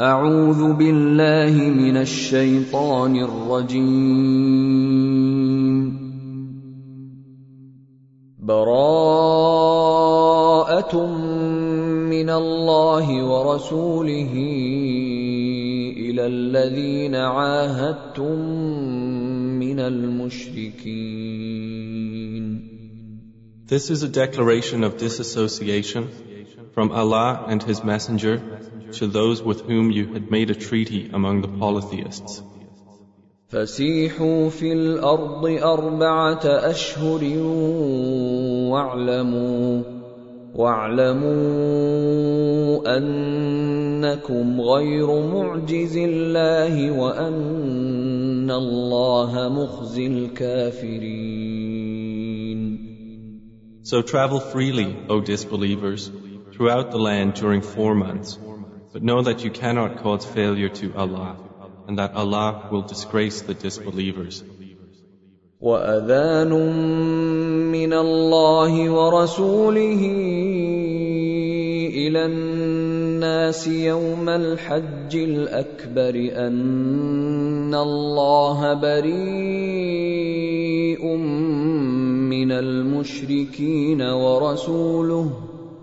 أعوذ بالله من الشيطان الرجيم. براءة من الله ورسوله إلى الذين عاهدتم من المشركين. This is a declaration of disassociation from Allah and His Messenger. to those with whom you had made a treaty among the polytheists. فسيحوا في الأرض أربعة أشهر واعلموا واعلموا أنكم غير معجز الله وأن الله مخزي الكافرين So travel freely, O disbelievers, throughout the land during four months, but know that you cannot cause failure to Allah, and that Allah will disgrace the disbelievers. واذان من الله ورسوله إلى الناس يوم الحج الاكبر ان الله بريء من المشركين ورسوله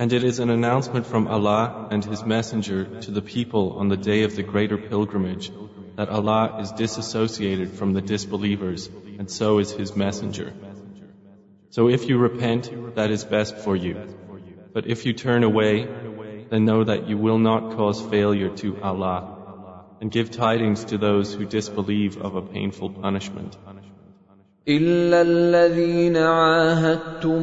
And it is an announcement from Allah and His Messenger to the people on the day of the greater pilgrimage that Allah is disassociated from the disbelievers, and so is His Messenger. So if you repent, that is best for you. But if you turn away, then know that you will not cause failure to Allah, and give tidings to those who disbelieve of a painful punishment. إلا الذين عاهدتم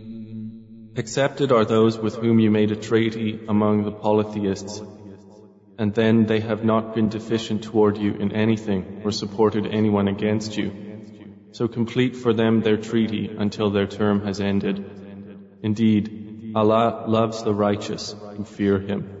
Accepted are those with whom you made a treaty among the polytheists, and then they have not been deficient toward you in anything or supported anyone against you. So complete for them their treaty until their term has ended. Indeed, Allah loves the righteous who fear Him.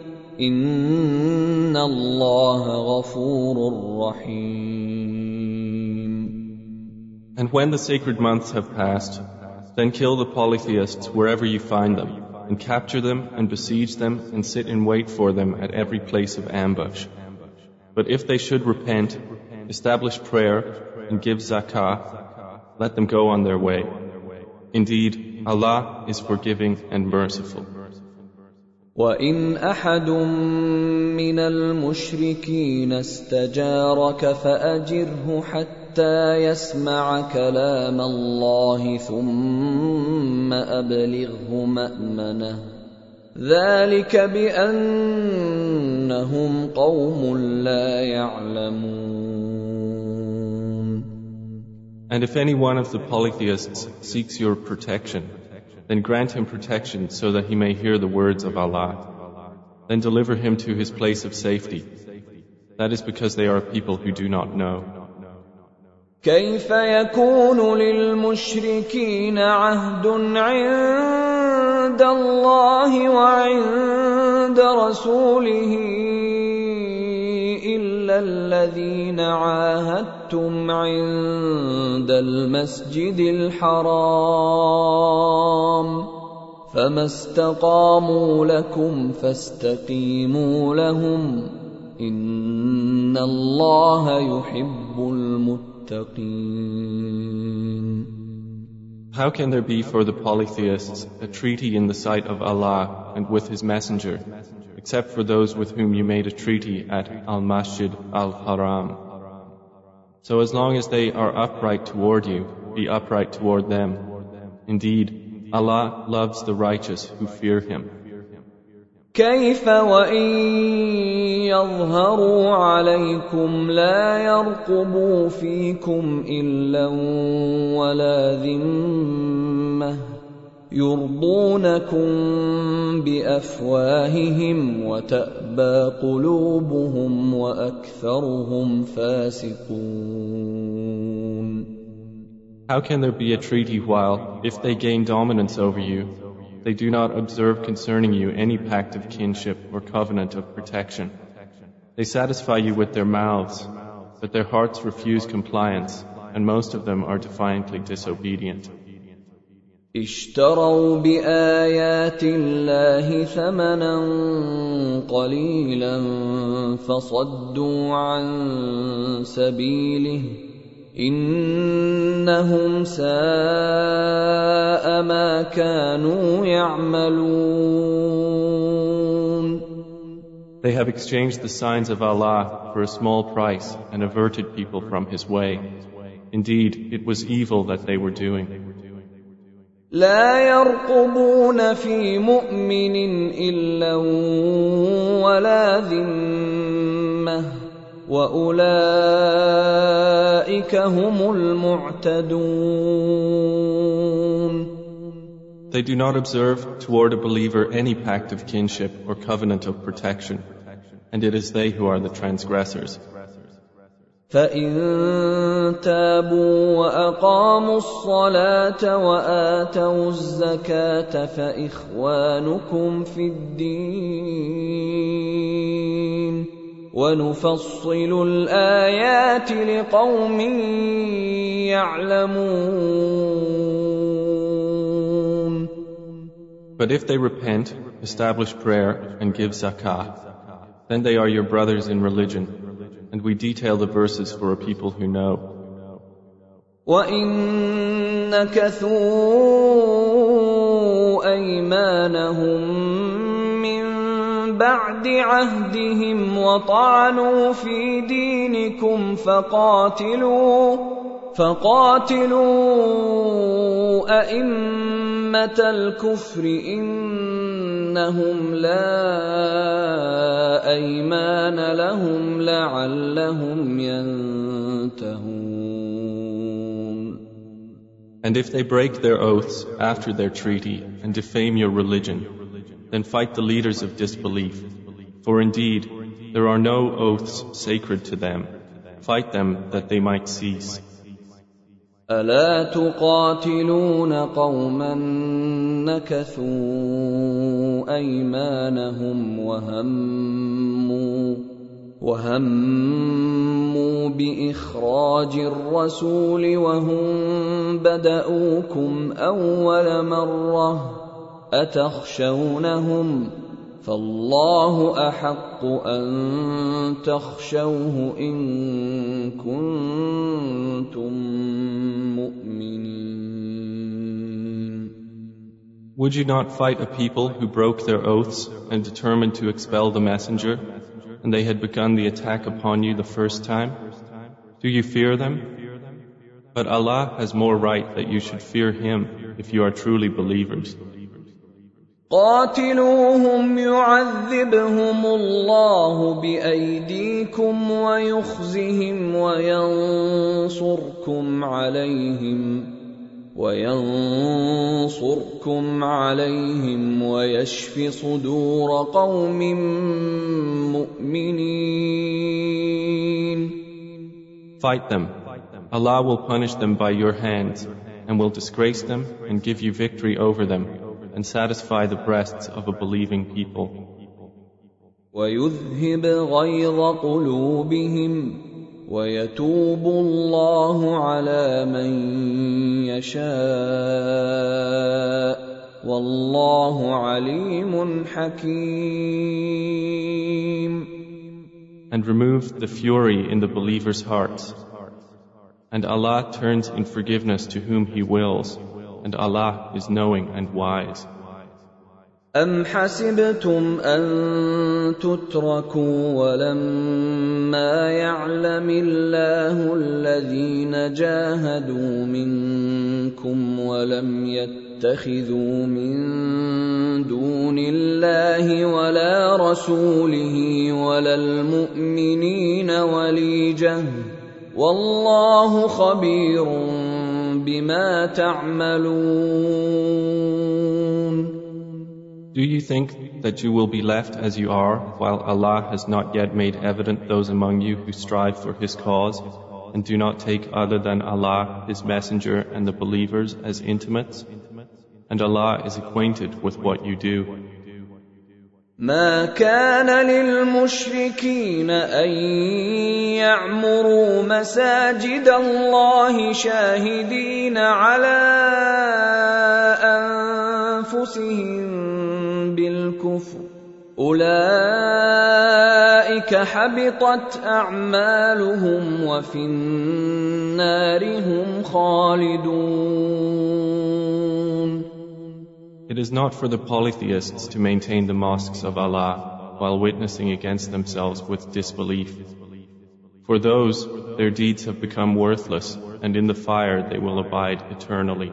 إن الله غفور رحيم And when the sacred months have passed, then kill the polytheists wherever you find them, and capture them and besiege them and sit in wait for them at every place of ambush. But if they should repent, establish prayer, and give zakah, let them go on their way. Indeed, Allah is forgiving and merciful. وان احد من المشركين استجارك فاجره حتى يسمع كلام الله ثم ابلغه مامنه ذلك بانهم قوم لا يعلمون And if any one of the polytheists seeks your protection, then grant him protection so that he may hear the words of Allah. Then deliver him to his place of safety. That is because they are people who do not know. كيف يكون للمشركين عهد عند الله وعند رسوله الا الذين عاهدتم عند المسجد الحرام فما استقاموا لكم فاستقيموا لهم ان الله يحب المتقين How can there be for the polytheists a treaty in the sight of Allah and with His Messenger, except for those with whom you made a treaty at Al Masjid Al Haram? So as long as they are upright toward you, be upright toward them. Indeed, Allah loves the righteous who fear Him. كيف وإن يظهروا عليكم لا يرقبوا فيكم إلا ولا ذمة يرضونكم بأفواههم وتأبى قلوبهم وأكثرهم فاسقون How can there be a treaty while, if they gain dominance over you, they do not observe concerning you any pact of kinship or covenant of protection. They satisfy you with their mouths, but their hearts refuse compliance, and most of them are defiantly disobedient. اشتروا بآيات الله ثمنا قليلا فصدوا عن سبيله انهم ساء ما كانوا يعملون They have exchanged the signs of Allah for a small price and averted people from His way. Indeed, it was evil that they were doing. لا يرقبون في مؤمن إلا ولا ذمه واولئك هم المعتدون They do not observe toward a believer any pact of kinship or covenant of protection, and it is they who are the transgressors. فإن تابوا وأقاموا الصلاة وآتوا الزكاة فإخوانكم في الدين ونفصل الآيات لقوم يعلمون But if they repent, establish prayer, and give zakah, then they are your brothers in religion, and we detail the verses for a people who know. وَإِن نَكَثُوا أَيْمَانَهُمْ بعد عهدهم وطعنوا في دينكم فقاتلوا فقاتلوا أئمة الكفر إنهم لا أيمان لهم لعلهم ينتهون And if they break their oaths after their treaty and defame your religion, then fight the leaders of disbelief. For indeed, there are no oaths sacred to them. Fight them that they might cease. ألا تقاتلون قوما نكثوا أيمانهم وهموا وهموا بإخراج الرسول وهم بدؤوكم أول مرة اتخشونهم فالله احق ان تخشوه ان كنتم Would you not fight a people who broke their oaths and determined to expel the messenger, and they had begun the attack upon you the first time? Do you fear them? But Allah has more right that you should fear Him if you are truly believers. قاتلوهم يعذبهم الله بايديكم ويخزهم وينصركم عليهم وينصركم عليهم ويشف صدور قوم مؤمنين Fight them. Allah will punish them by your hands and will disgrace them and give you victory over them and satisfy the breasts of a believing people. ويذهب غيظ قلوبهم ويتوب الله على من يشاء والله عليم حكيم and remove the fury in the believers' hearts. And Allah turns in forgiveness to whom He wills, and Allah is knowing and wise. أم حسبتم أن تتركوا ولما يعلم الله الذين جاهدوا منكم ولم يتخذوا من دون الله ولا رسوله ولا المؤمنين وليجه والله خبير بما تعملون Do you think that you will be left as you are, while Allah has not yet made evident those among you who strive for His cause, and do not take other than Allah, His Messenger, and the believers as intimates? And Allah is acquainted with what you do. ما كان للمشركين ان يعمروا مساجد الله شاهدين على انفسهم بالكفر اولئك حبطت اعمالهم وفي النار هم خالدون It is not for the polytheists to maintain the mosques of Allah while witnessing against themselves with disbelief. For those, their deeds have become worthless, and in the fire they will abide eternally.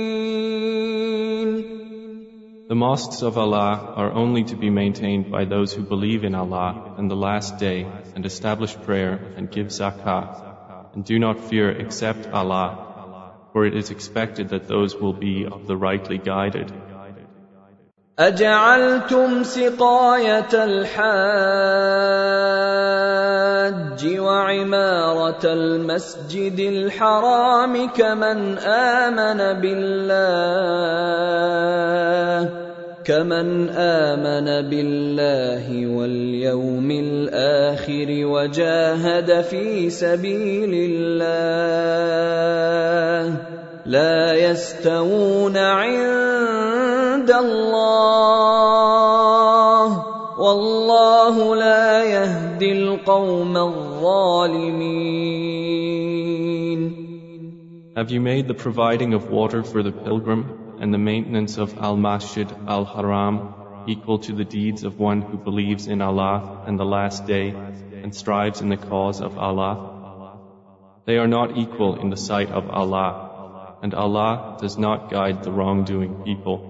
The mosques of Allah are only to be maintained by those who believe in Allah and the last day and establish prayer and give zakah and do not fear except Allah for it is expected that those will be of the rightly guided. أجعلتم سقاية الحاج وعمارة المسجد الحرام كمن آمن بالله كمن آمن بالله واليوم الآخر وجاهد في سبيل الله لا يستوون عند الله. والله لا يهدي القوم الظالمين Have you made the providing of water for the pilgrim and the maintenance of Al Masjid Al Haram equal to the deeds of one who believes in Allah and the Last Day and strives in the cause of Allah? They are not equal in the sight of Allah, and Allah does not guide the wrongdoing people.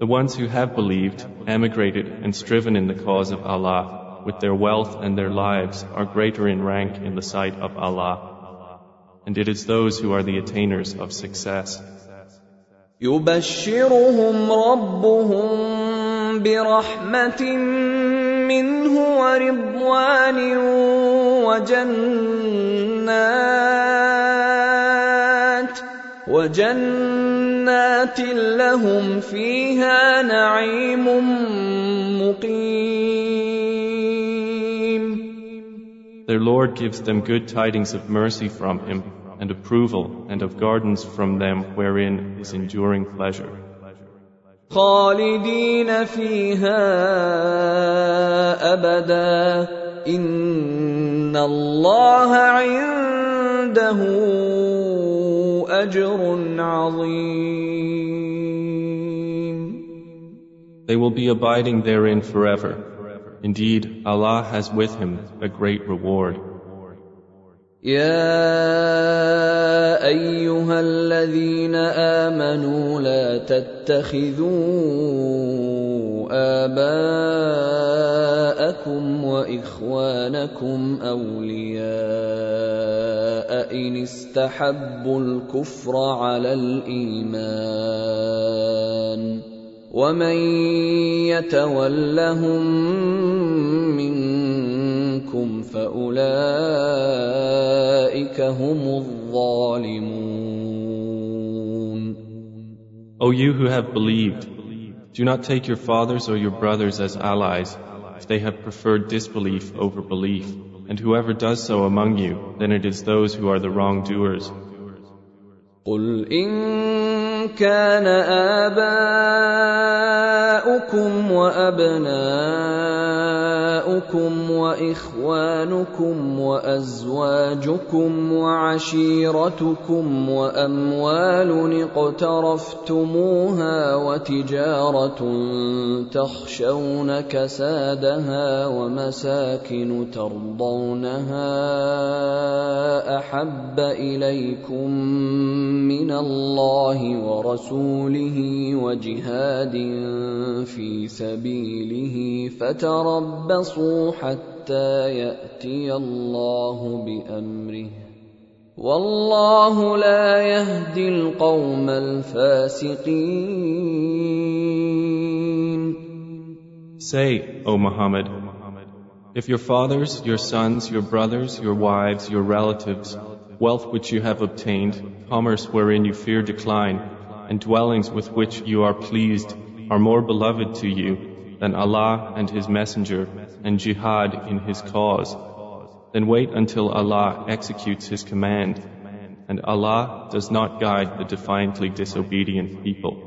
The ones who have believed, emigrated, and striven in the cause of Allah, with their wealth and their lives, are greater in rank in the sight of Allah. And it is those who are the attainers of success. يبشرهم ربهم برحمة منه ورضوان وجنات وجنات لهم فيها نعيم مقيم Their Lord gives them good tidings of mercy from Him, and approval, and of gardens from them wherein is enduring pleasure. خالدين فيها أبدا إن الله عنده أجر عظيم They will be abiding therein forever. Indeed, Allah has with him a great reward. يا أيها الذين آمنوا لا تتخذوا آباءكم وإخوانكم أولياء إن استحبوا الكفر على الإيمان ومن يتولهم منكم فاولئك هم الظالمون O you who have believed, do not take your fathers or your brothers as allies if they have preferred disbelief over belief. And whoever does so among you, then it is those who are the wrongdoers. كان آباؤكم وأبناؤكم وإخوانكم وأزواجكم وعشيرتكم وأموال اقترفتموها وتجارة تخشون كسادها ومساكن ترضونها أحب إليكم من الله ورسوله وجهاد في سبيله فتربصوا حتى ياتي الله بامره والله لا يهدي القوم الفاسقين Say, O Muhammad, if your fathers, your sons, your brothers, your wives, your relatives, wealth which you have obtained, commerce wherein you fear decline, and dwellings with which you are pleased are more beloved to you than Allah and His Messenger and jihad in His cause, then wait until Allah executes His command, and Allah does not guide the defiantly disobedient people.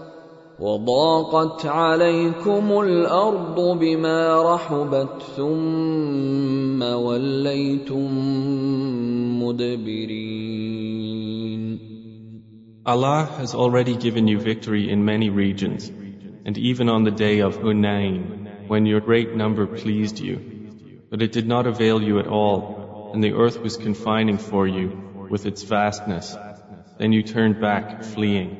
وضاقت عليكم الارض بما رحبت ثم وليتم مدبرين Allah has already given you victory in many regions, and even on the day of Hunain, when your great number pleased you. But it did not avail you at all, and the earth was confining for you with its vastness. Then you turned back, fleeing.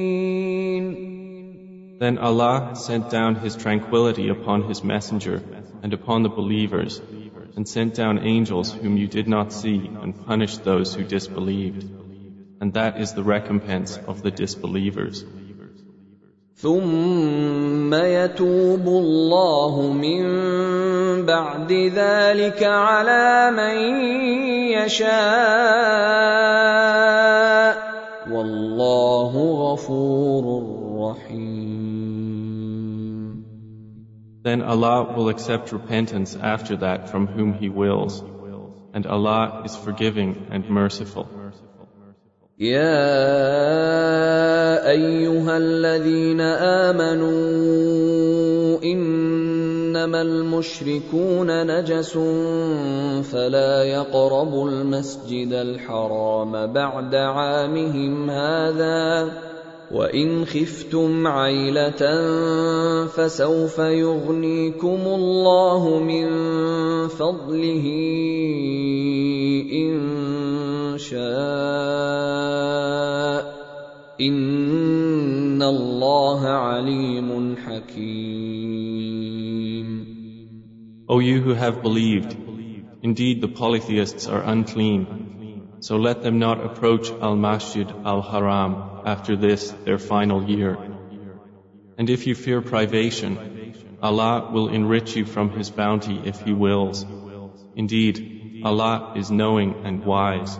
Then Allah sent down His tranquility upon His Messenger and upon the believers, and sent down angels whom you did not see, and punished those who disbelieved. And that is the recompense of the disbelievers. ثم يتوب الله من بعد ذلك على من يشاء والله غفور رحيم Then Allah will accept repentance after that from whom He wills, and Allah is forgiving and merciful. يا ايها الذين امنوا انما المشركون نجس فلا يقربوا المسجد الحرام بعد عامهم هذا وان خفتم عيله فسوف يغنيكم الله من فضله ان شاء ان الله عليم حكيم O you who have believed, indeed the polytheists are unclean, so let them not approach Al-Masjid Al-Haram after this their final year. And if you fear privation, Allah will enrich you from His bounty if He wills. Indeed, Allah is knowing and wise.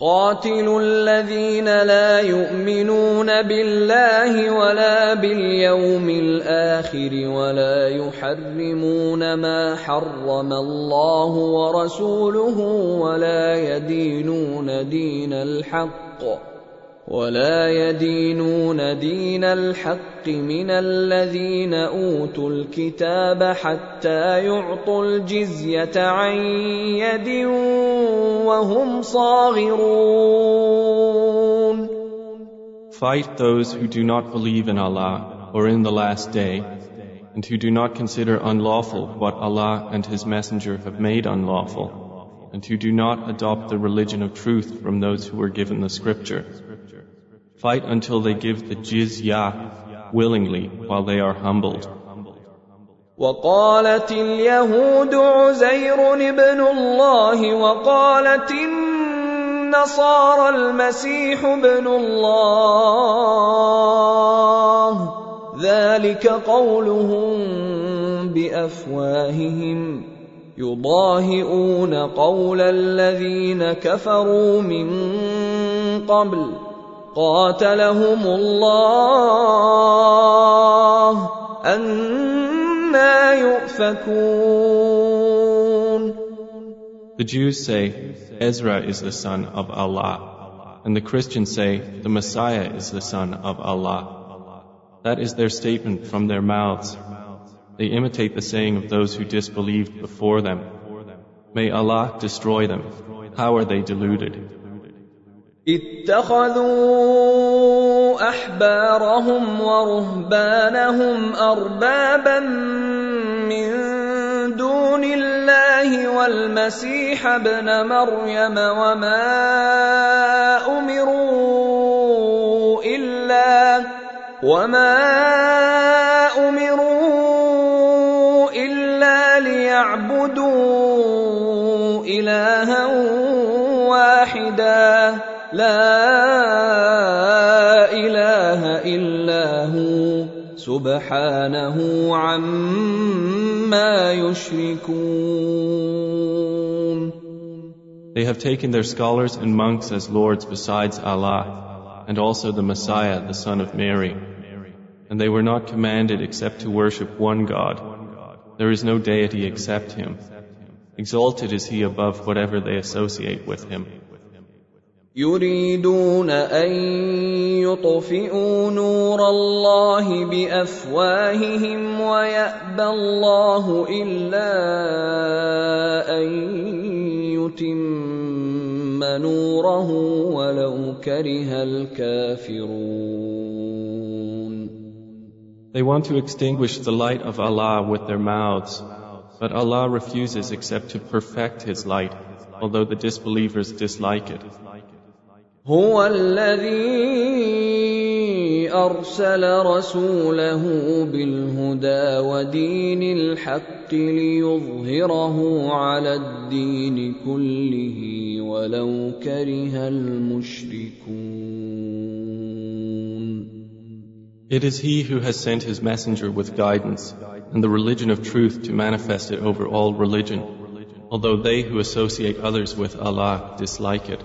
قاتلوا الذين لا يؤمنون بالله ولا باليوم الاخر ولا يحرمون ما حرم الله ورسوله ولا يدينون دين الحق ولا يدينون دين الحق من الذين اوتوا الكتاب حتى يعطوا الجزيه عن يد وهم صاغرون Fight those who do not believe in Allah or in the last day, and who do not consider unlawful what Allah and His Messenger have made unlawful, and who do not adopt the religion of truth from those who were given the scripture. Fight until they give the jizya willingly while they are humbled. وقالت اليهود عزير ابن الله وقالت النصارى المسيح ابن الله ذلك قولهم بافواههم يضاهئون قول الذين كفروا من قبل قاتلهم الله أنا يؤفكون The Jews say, Ezra is the son of Allah, and the Christians say, the Messiah is the son of Allah. That is their statement from their mouths. They imitate the saying of those who disbelieved before them. May Allah destroy them. How are they deluded? اتخذوا أحبارهم ورهبانهم أربابا من دون الله والمسيح ابن مريم وما أمروا إلا وما لا اله الا هو سبحانه عما يشركون They have taken their scholars and monks as lords besides Allah, and also the Messiah, the son of Mary. And they were not commanded except to worship one God. There is no deity except Him. Exalted is He above whatever they associate with Him. يريدون ان يطفئوا نور الله بافواههم ويابى الله الا ان يتم نوره ولو كره الكافرون They want to extinguish the light of Allah with their mouths, but Allah refuses except to perfect His light, although the disbelievers dislike it. هو الذي ارسل رسوله بالهدى ودين الحق ليظهره على الدين كله ولو كره المشركون It is He who has sent His messenger with guidance and the religion of truth to manifest it over all religion, although they who associate others with Allah dislike it.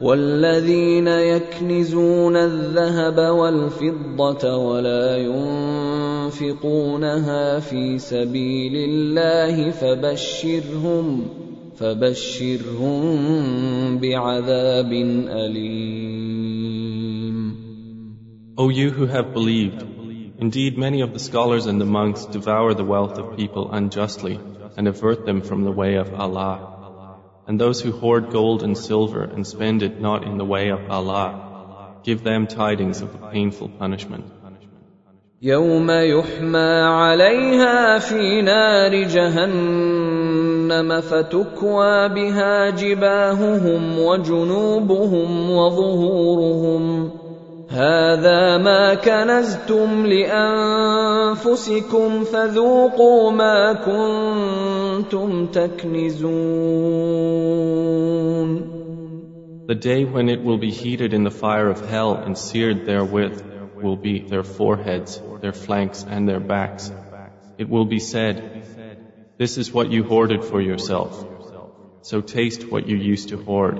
والذين يكنزون الذهب والفضة ولا ينفقونها في سبيل الله فبشرهم فبشرهم بعذاب أليم O you who have believed, indeed many of the scholars and the monks devour the wealth of people unjustly and avert them from the way of Allah. And those who hoard gold and silver and spend it not in the way of Allah, give them tidings of a painful punishment. يوم يحمى عليها في نار جهنم فتكوى بها جباههم وجنوبهم وظهورهم هذا ما كنزتم لانفسكم فذوقوا ما كنتم تكنزون The day when it will be heated in the fire of hell and seared therewith will be their foreheads, their flanks, and their backs. It will be said, This is what you hoarded for yourself. So taste what you used to hoard.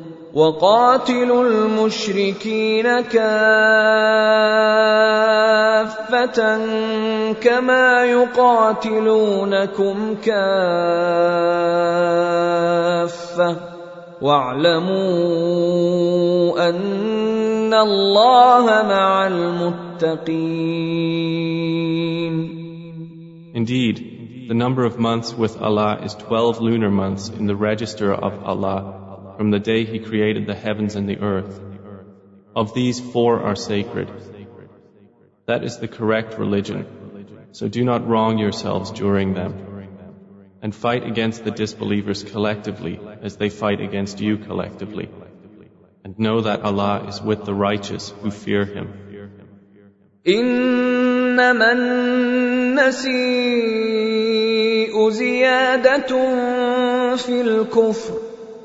وقاتلوا المشركين كافة كما يقاتلونكم كافة واعلموا أن الله مع المتقين Indeed, the number of months with Allah is 12 lunar months in the register of Allah from the day He created the heavens and the earth. Of these, four are sacred. That is the correct religion. So do not wrong yourselves during them. And fight against the disbelievers collectively as they fight against you collectively. And know that Allah is with the righteous who fear Him. إنما النسيء زيادة في الكفر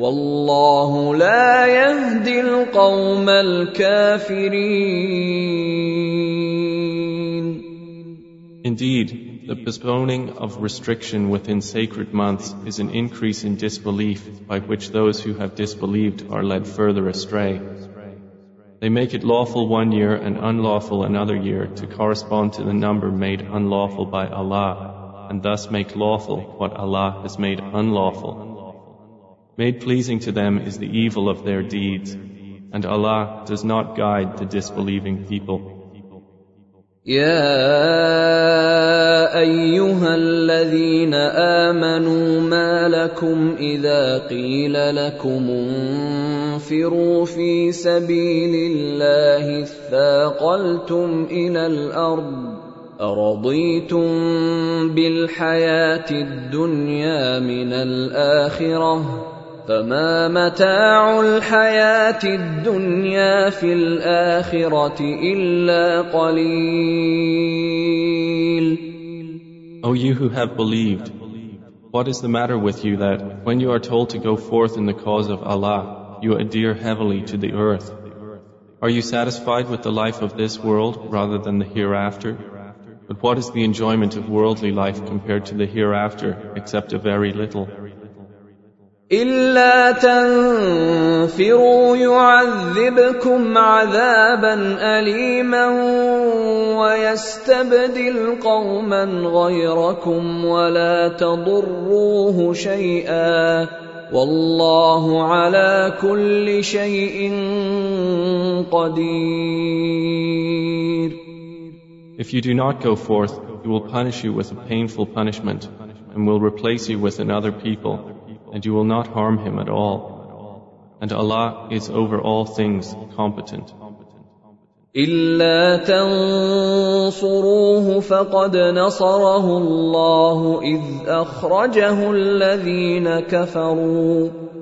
والله لا يهدي القوم الكافرين Indeed, the postponing of restriction within sacred months is an increase in disbelief by which those who have disbelieved are led further astray. They make it lawful one year and unlawful another year to correspond to the number made unlawful by Allah, and thus make lawful what Allah has made unlawful. Made pleasing to them is the evil of their deeds, and Allah does not guide the disbelieving people. يا أيها الذين آمنوا ما لكم إذا قيل لكم انفروا في سبيل الله اثاقلتم إلى الأرض أرضيتم بالحياة الدنيا من الآخرة فما متاع الحياه الدنيا في الاخره الا قليل O you who have believed, what is the matter with you that, when you are told to go forth in the cause of Allah, you adhere heavily to the earth? Are you satisfied with the life of this world rather than the hereafter? But what is the enjoyment of worldly life compared to the hereafter except a very little? إلا تنفروا يعذبكم عذابا أليما ويستبدل قوما غيركم ولا تضروه شيئا والله على كل شيء قدير If you do not go forth, he will punish you with a painful punishment and will replace you with another people and you will not harm him at all. And Allah is over all things competent. إلا تنصروه فقد نصره الله إذ أخرجه الذين كفروا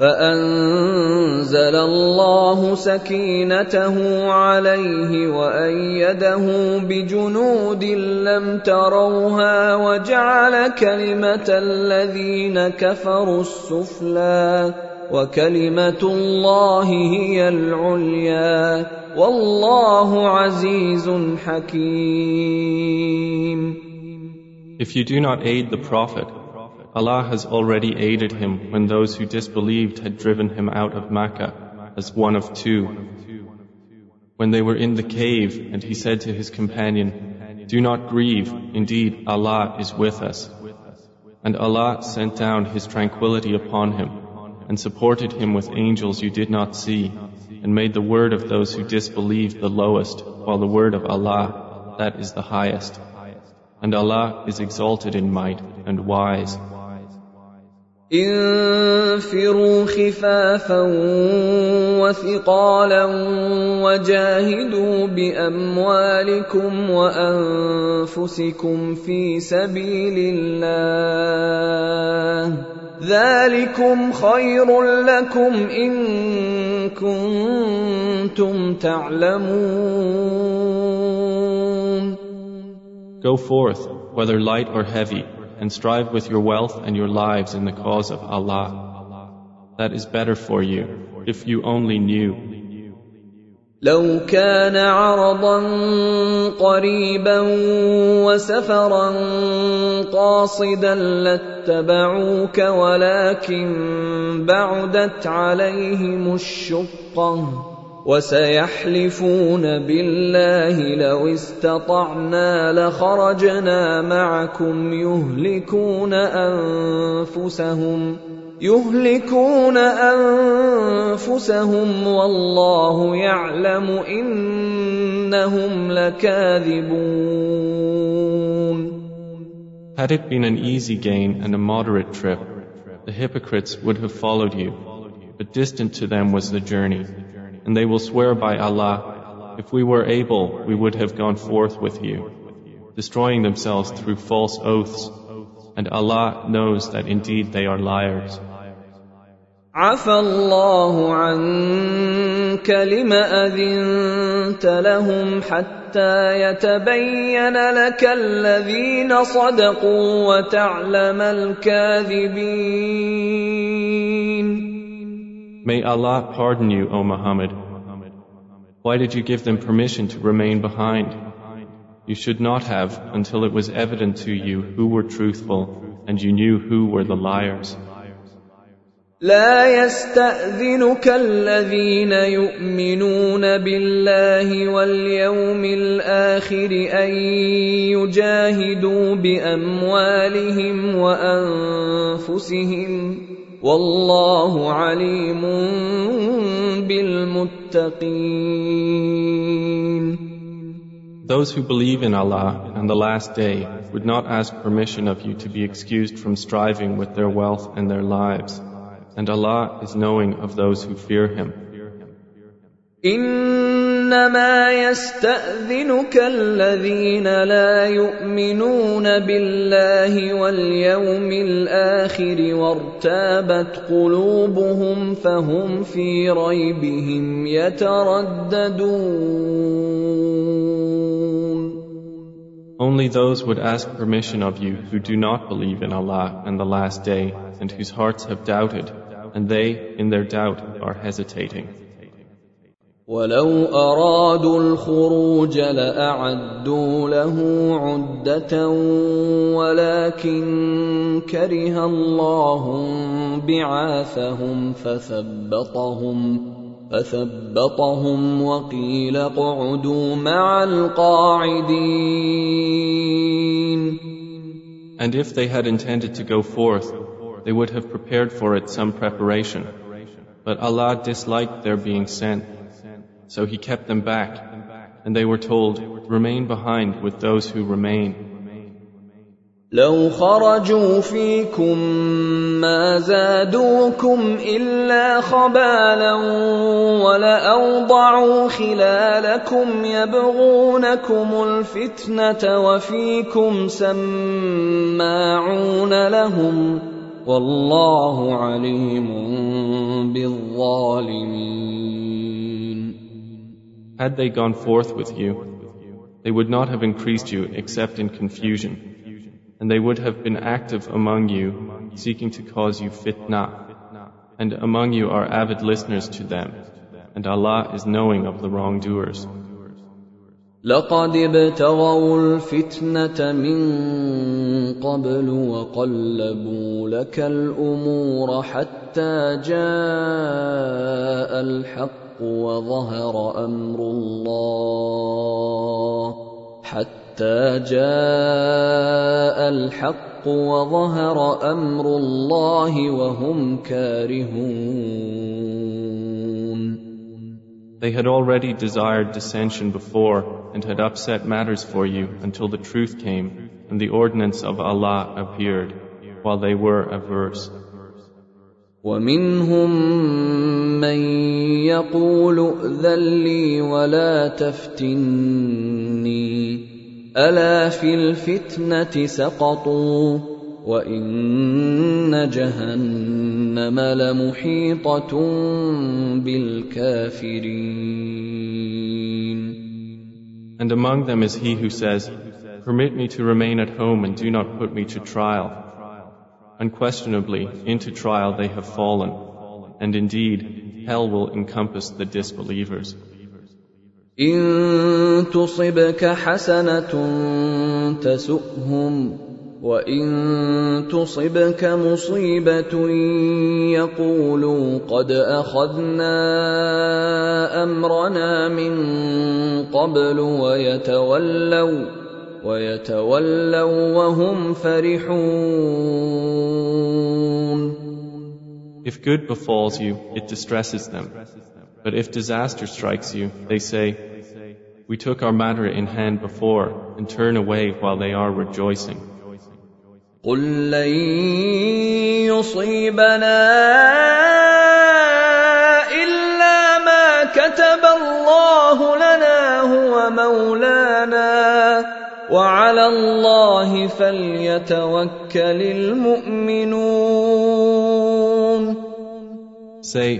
فأنزل الله سكينته عليه وأيده بجنود لم تروها وجعل كلمة الذين كفروا السفلى وكلمة الله هي العليا والله عزيز حكيم. If you do not aid the Prophet, Allah has already aided him when those who disbelieved had driven him out of Makkah as one of two. When they were in the cave and he said to his companion, Do not grieve, indeed Allah is with us. And Allah sent down His tranquility upon him and supported him with angels you did not see and made the word of those who disbelieved the lowest while the word of Allah, that is the highest. And Allah is exalted in might and wise. انفروا خفافا وثقالا وجاهدوا بأموالكم وأنفسكم في سبيل الله ذلكم خير لكم إن كنتم تعلمون. Go forth, whether light or heavy, and strive with your wealth and your lives in the cause of Allah. That is better for you, if you only knew. لو كان عرضا قريبا وسفرا قاصدا لاتبعوك ولكن بعدت عليهم الشقه وسيحلفون بالله لو استطعنا لخرجنا معكم يهلكون انفسهم يهلكون انفسهم والله يعلم انهم لكاذبون Had it been an easy gain and a moderate trip, the hypocrites would have followed you, but distant to them was the journey. And they will swear by Allah, if we were able, we would have gone forth with you, destroying themselves through false oaths. And Allah knows that indeed they are liars. عفى الله عنك لم أذنت لهم حتى يتبين لك الذين صدقوا وتعلم الكاذبين May Allah pardon you, O Muhammad. Why did you give them permission to remain behind? You should not have until it was evident to you who were truthful and you knew who were the liars. لا يستأذنك الذين يؤمنون بالله واليوم الآخر أن يجاهدوا بأموالهم وأنفسهم والله عليم بالمتقين Those who believe in Allah and the last day would not ask permission of you to be excused from striving with their wealth and their lives. And Allah is knowing of those who fear Him. انما يستاذنك الذين لا يؤمنون بالله واليوم الآخر وارتابت قلوبهم فهم في ريبهم يترددون Only those would ask permission of you who do not believe in Allah and the last day and whose hearts have doubted, and they, in their doubt, are hesitating. ولو أرادوا الخروج لأعدوا له عدة ولكن كره الله بعاثهم فثبطهم فثبطهم وقيل اقعدوا مع القاعدين And if they had intended to go forth, they would have prepared for it some preparation. But Allah disliked their being sent. So he kept them back, and they were told, Remain behind with those who remain. لو خرجوا فيكم ما زادوكم الا خبالا ولاوضعوا خلالكم يبغونكم الفتنه وفيكم سماعون لهم والله عليم بالظالمين Had they gone forth with you, they would not have increased you except in confusion. and they would have been active among you, seeking to cause you fitna. And among you are avid listeners to them, and Allah is knowing of the wrongdoers. لقد ابتغوا الفتنة من قبل وقلبوا لك الأمور حتى جاء الحق وظهر أمر الله حتى حتى جاء الحق وظهر امر الله وهم كارهون They had already desired dissension before and had upset matters for you until the truth came and the ordinance of Allah appeared while they were averse. ومنهم من يقول ائذن لي ولا تفتني الا في الفتنه سقطوا وان جهنم لمحيطه بالكافرين And among them is he who says, Permit me to remain at home and do not put me to trial. Unquestionably, into trial they have fallen, and indeed, hell will encompass the disbelievers. ان تصبك حسنه تسؤهم وان تصبك مصيبه يقولوا قد اخذنا امرنا من قبل ويتولوا ويتولوا وهم فرحون If good befalls you, it distresses them. But if disaster strikes you, they say, We took our matter in hand before and turn away while they are rejoicing. قل لن يصيبنا وعلى الله فليتوكل المؤمنون Say,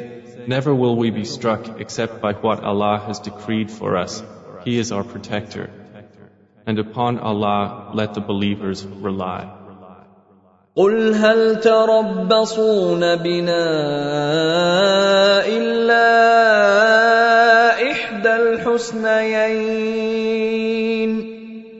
Never will we be struck except by what Allah has decreed for us. He is our protector. And upon Allah let the believers rely. قل هل تربصون بنا إلا إحدى الحسنيين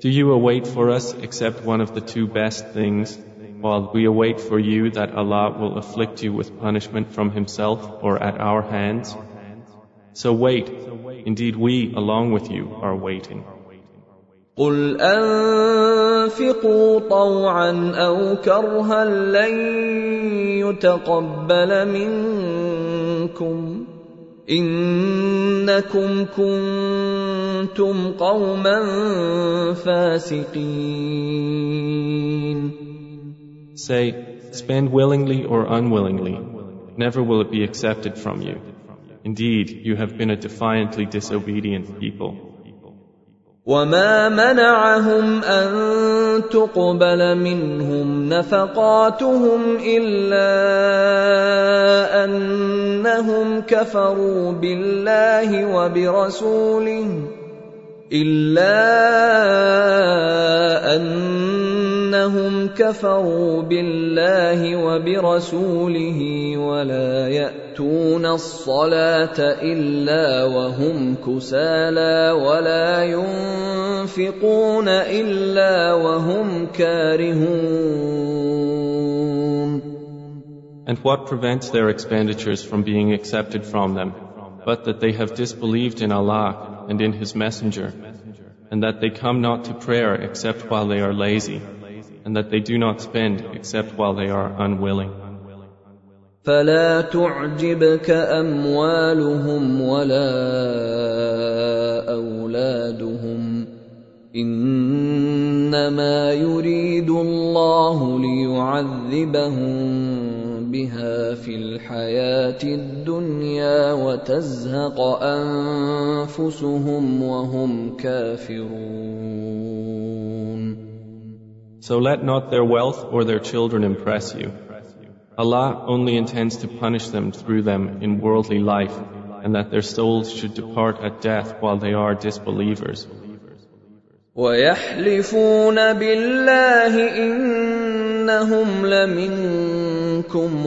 Do you await for us except one of the two best things, while we await for you that Allah will afflict you with punishment from Himself or at our hands? So wait, indeed we along with you are waiting. قل أنفقوا طوعا أو كرها لن يتقبل منكم انكم كنتم قوما فاسقين Say, spend willingly or unwillingly, never will it be accepted from you. Indeed, you have been a defiantly disobedient people. وما منعهم ان تقبل منهم نفقاتهم الا انهم كفروا بالله وبرسوله إلا أنهم كفروا بالله وبرسوله ولا يأتون الصلاة إلا وهم كسالى ولا ينفقون إلا وهم كارهون. And what prevents their expenditures from being accepted from them, but that they have disbelieved in Allah and in His Messenger, and that they come not to prayer except while they are lazy, and that they do not spend except while they are unwilling. فلا تعجبك اموالهم ولا اولادهم انما يريد الله ليعذبهم بها في الحياه الدنيا وتزهق انفسهم وهم كافرون So let not their wealth or their children impress you. Allah only intends to punish them through them in worldly life, and that their souls should depart at death while they are disbelievers. ويحلفون بالله إنهم لمنكم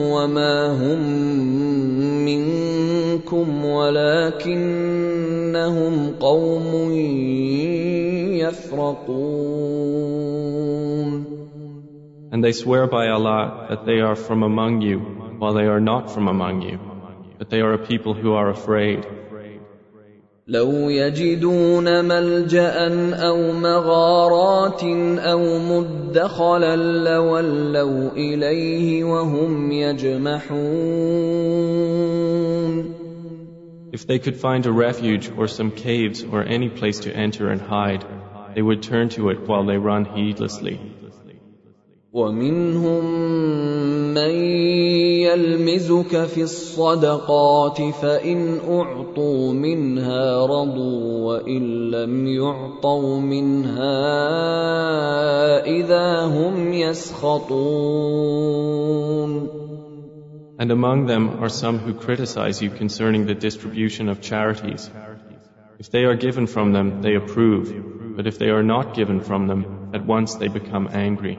وما هم منكم ولكنهم قوم يفرقون And they swear by Allah that they are from among you, while they are not from among you. But they are a people who are afraid. لو يجدون ملجا أو مغارات أو مدخلا لولوا اليه وهم يجمحون If they could find a refuge or some caves or any place to enter and hide, they would turn to it while they run heedlessly. ومنهم من يلمزك في الصدقات فان اعطوا منها رضوا وان لم يعطوا منها اذا هم يسخطون And among them are some who criticize you concerning the distribution of charities. If they are given from them, they approve, but if they are not given from them, at once they become angry.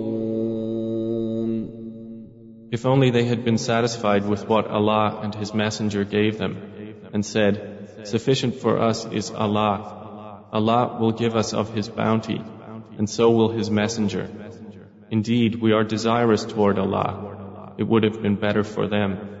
If only they had been satisfied with what Allah and His Messenger gave them, and said, Sufficient for us is Allah. Allah will give us of His bounty, and so will His Messenger. Indeed, we are desirous toward Allah. It would have been better for them.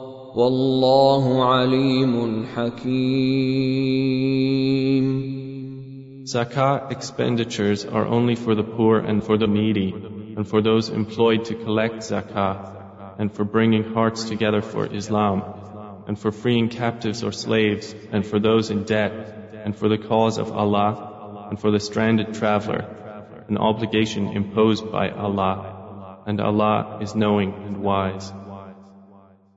والله عليم حكيم Zakah expenditures are only for the poor and for the needy, and for those employed to collect zakah, and for bringing hearts together for Islam, and for freeing captives or slaves, and for those in debt, and for the cause of Allah, and for the stranded traveler, an obligation imposed by Allah, and Allah is knowing and wise.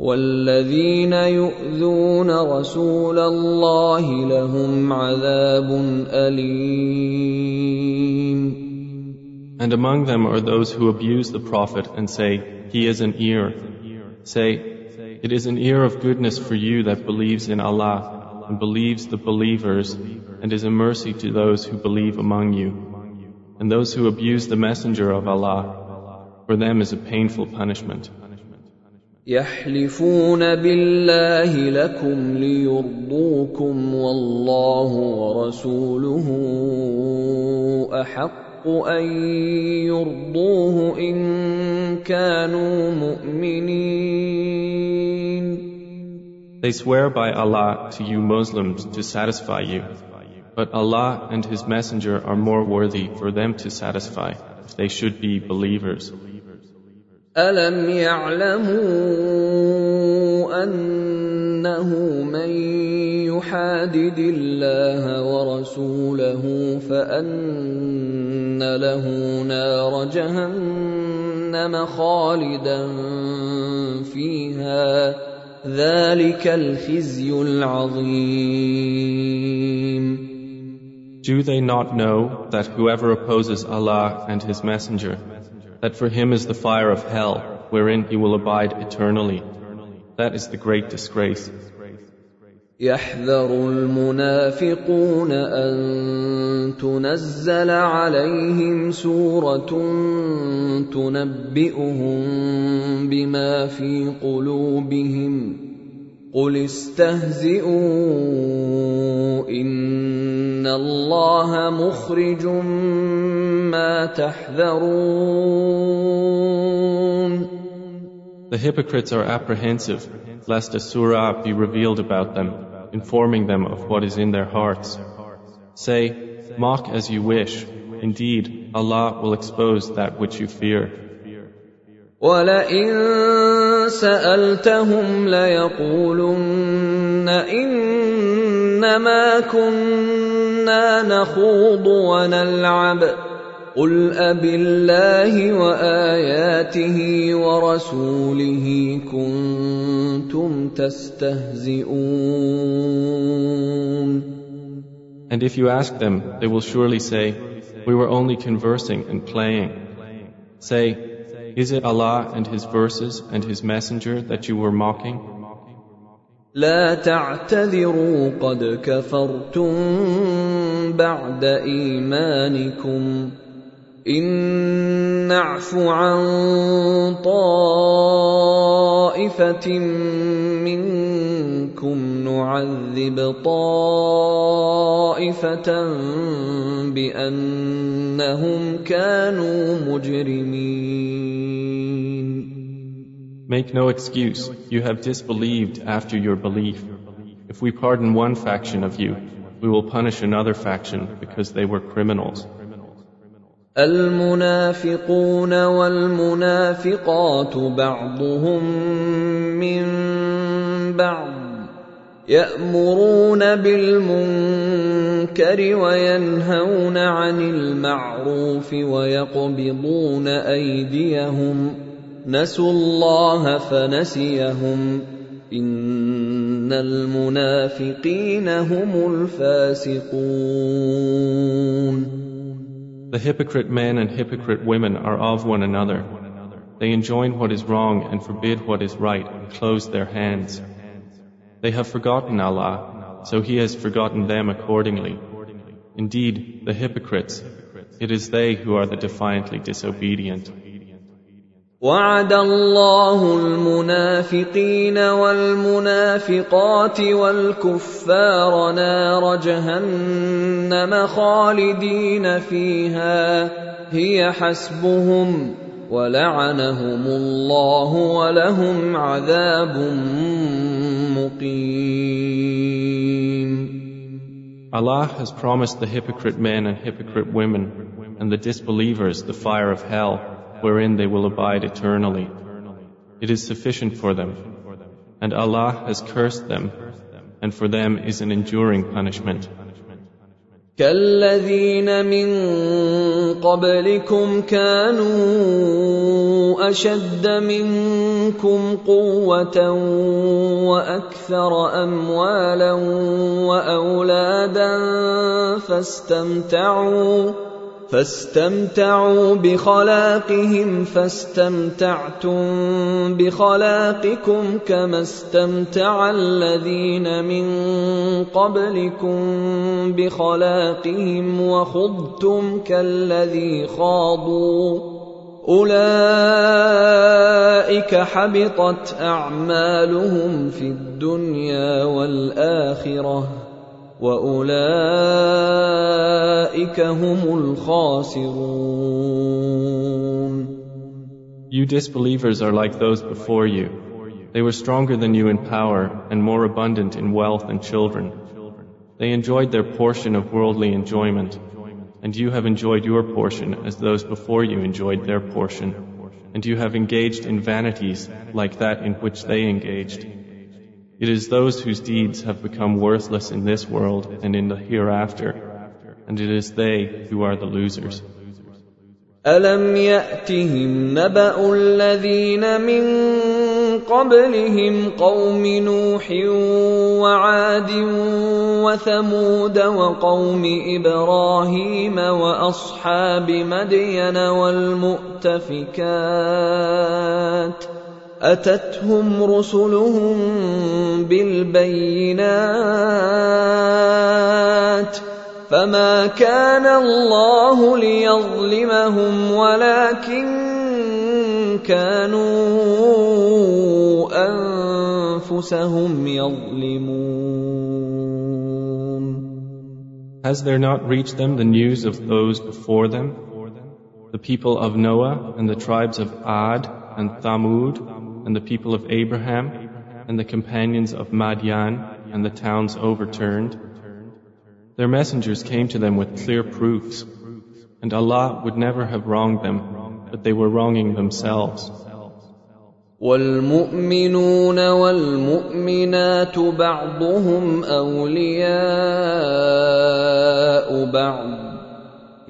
والذين يؤذون رسول الله لهم عذاب أليم And among them are those who abuse the Prophet and say, He is an ear. Say, It is an ear of goodness for you that believes in Allah and believes the believers and is a mercy to those who believe among you. And those who abuse the Messenger of Allah, for them is a painful punishment. يحلفون بالله لكم ليرضوكم والله ورسوله احق ان يرضوه ان كانوا مؤمنين They swear by Allah to you Muslims to satisfy you. But Allah and His Messenger are more worthy for them to satisfy if they should be believers. ألم يعلموا أنه من يحادد الله ورسوله فأن له نار جهنم خالدا فيها ذلك الخزي العظيم Do they not know that whoever opposes Allah and His Messenger, that for him is the fire of hell, wherein he will abide eternally? That is the great disgrace. يحذر المنافقون أن تنزل عليهم سورة تنبئهم بما في قلوبهم قل استهزئوا إن الله مخرج ما تحذرون The hypocrites are apprehensive lest a surah be revealed about them, informing them of what is in their hearts. Say, mock as you wish. Indeed, Allah will expose that which you fear. ولئن سألتهم ليقولن إنما كنا نخوض ونلعب قل أب الله وآياته ورسوله كنتم تستهزئون And if you ask them, they will surely say, We were only conversing and playing. Say, Is it Allah and His verses and His Messenger that you were mocking? لا تعتذروا قد كفرتم بعد إيمانكم إن نعف عن طائفة منكم نعذب طائفة بأنهم كانوا مجرمين Make no excuse, you have disbelieved after your belief. If we pardon one faction of you, we will punish another faction because they were criminals. المنافقون والمنافقات بعضهم من بعض يأمرون بالمنكر وينهون عن المعروف ويقبضون أيديهم نسوا الله فنسيهم إن المنافقين هم الفاسقون The hypocrite men and hypocrite women are of one another. They enjoin what is wrong and forbid what is right and close their hands. They have forgotten Allah, so He has forgotten them accordingly. Indeed, the hypocrites, it is they who are the defiantly disobedient. وعد الله المنافقين والمنافقات والكفار نار جهنم خالدين فيها هي حسبهم ولعنهم الله ولهم عذاب مقيم. Allah has promised the hypocrite men and hypocrite women and the disbelievers the fire of hell. Wherein they will abide eternally. It is sufficient for them. And Allah has cursed them, and for them is an enduring punishment. كالذين من قبلكم كانوا اشد منكم قوه وأكثر اموالا واولادا فاستمتعوا فاستمتعوا بخلاقهم فاستمتعتم بخلاقكم كما استمتع الذين من قبلكم بخلاقهم وخضتم كالذي خاضوا. أولئك حبطت أعمالهم في الدنيا والآخرة. واولئك هم الخاسرون You disbelievers are like those before you. They were stronger than you in power and more abundant in wealth and children. They enjoyed their portion of worldly enjoyment, and you have enjoyed your portion as those before you enjoyed their portion, and you have engaged in vanities like that in which they engaged. It is those whose deeds have become worthless in this world and in the hereafter, and it is they who are the losers. ألم يأتهم نبأ الذين من قبلهم قوم نوح وعاد وثمود وقوم إبراهيم وأصحاب مدين والمؤتفكات أتتهم رسلهم بالبينات فما كان الله ليظلمهم ولكن كانوا انفسهم يظلمون Has there not reached them the news of those before them? The people of Noah and the tribes of Ad and Thamud and the people of Abraham and the companions of Madian and the towns overturned? Their messengers came to them with clear proofs, and Allah would never have wronged them, but they were wronging themselves. والمؤمنون والمؤمنات بعضهم اولياء بعض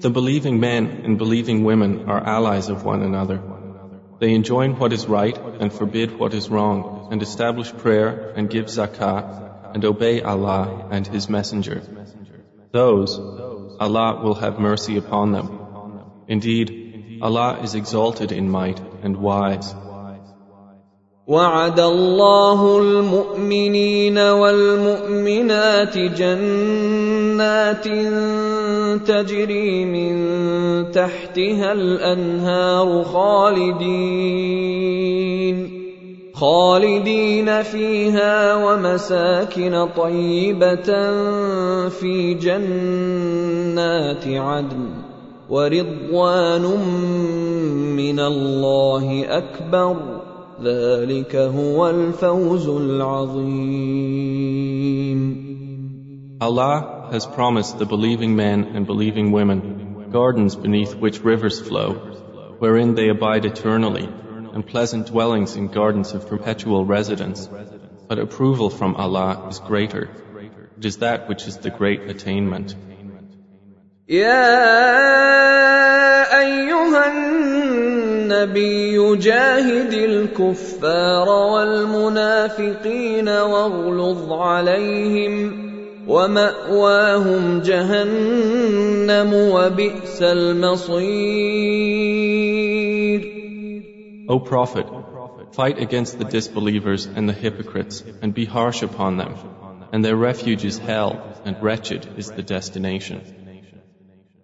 The believing men and believing women are allies of one another. They enjoin what is right and forbid what is wrong, and establish prayer and give zakah, and obey Allah and His Messenger. Those, Allah will have mercy upon them. Indeed, Allah is exalted in might and wise. وعد الله المؤمنين والمؤمنات جنات تجري من تحتها الأنهار خالدين. خالدين فيها ومساكن طيبة في جنات عدن ورضوان من الله أكبر. ذلك هو الفوز العظيم. Allah has promised the believing men and believing women gardens beneath which rivers flow, wherein they abide eternally, and pleasant dwellings in gardens of perpetual residence. But approval from Allah is greater. It is that which is the great attainment. يا أيها النبي جاهد الكفار والمنافقين واغلظ عليهم وماواهم جهنم وبئس المصير O Prophet, fight against the disbelievers and the hypocrites and be harsh upon them, and their refuge is hell, and wretched is the destination.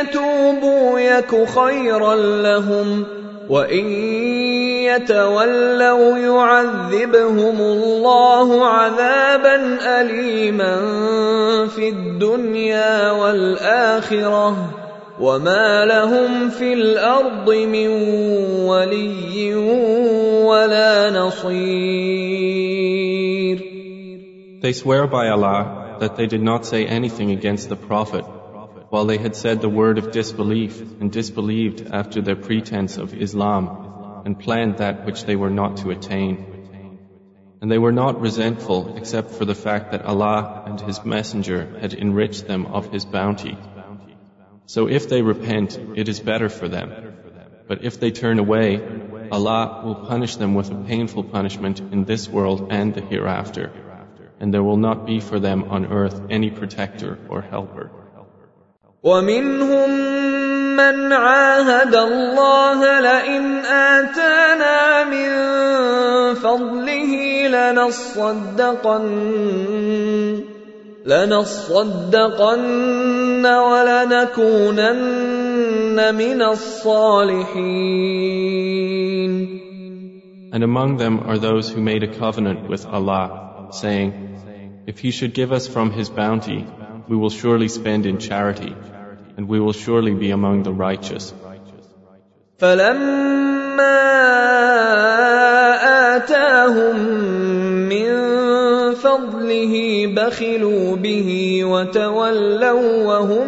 يتوبوا يك خيرا لهم وإن يتولوا يعذبهم الله عذابا أليما في الدنيا والآخرة وما لهم في الأرض من ولي ولا نصير. They swear by Allah that they did not say anything against the Prophet while they had said the word of disbelief and disbelieved after their pretense of Islam and planned that which they were not to attain. And they were not resentful except for the fact that Allah and His Messenger had enriched them of His bounty. So if they repent, it is better for them. But if they turn away, Allah will punish them with a painful punishment in this world and the hereafter. And there will not be for them on earth any protector or helper. ومنهم من عاهد الله لئن آتانا من فضله لنصدقن لنصدقن ولنكونن من الصالحين And among them are those who made a covenant with Allah, saying, If He should give us from His bounty, we will surely spend in charity, and we will surely be among the righteous. فلما آتاهم من فضله بخلوا به وتولوا وهم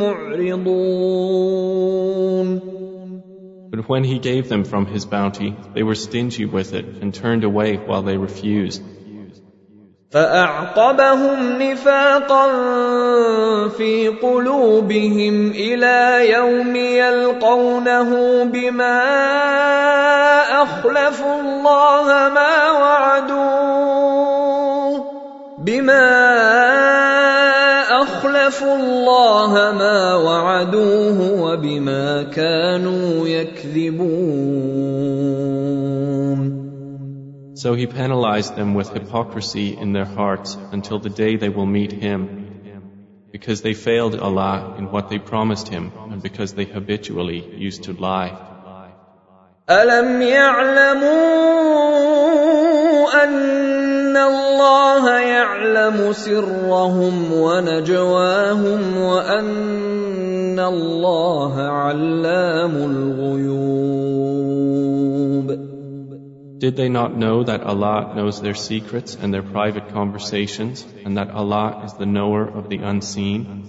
معرضون But when he gave them from his bounty, they were stingy with it and turned away while they refused. فأعقبهم نفاقا في قلوبهم إلى يوم يلقونه بما أخلفوا الله ما وعدوه بما أخلفوا الله ما وعدوه وبما كانوا يكذبون So he penalized them with hypocrisy in their hearts until the day they will meet him, because they failed Allah in what they promised him and because they habitually used to lie. ألم يعلموا أن الله يعلم سرهم ونجواهم وأن الله علام الغيوب Did they not know that Allah knows their secrets and their private conversations, and that Allah is the knower of the unseen?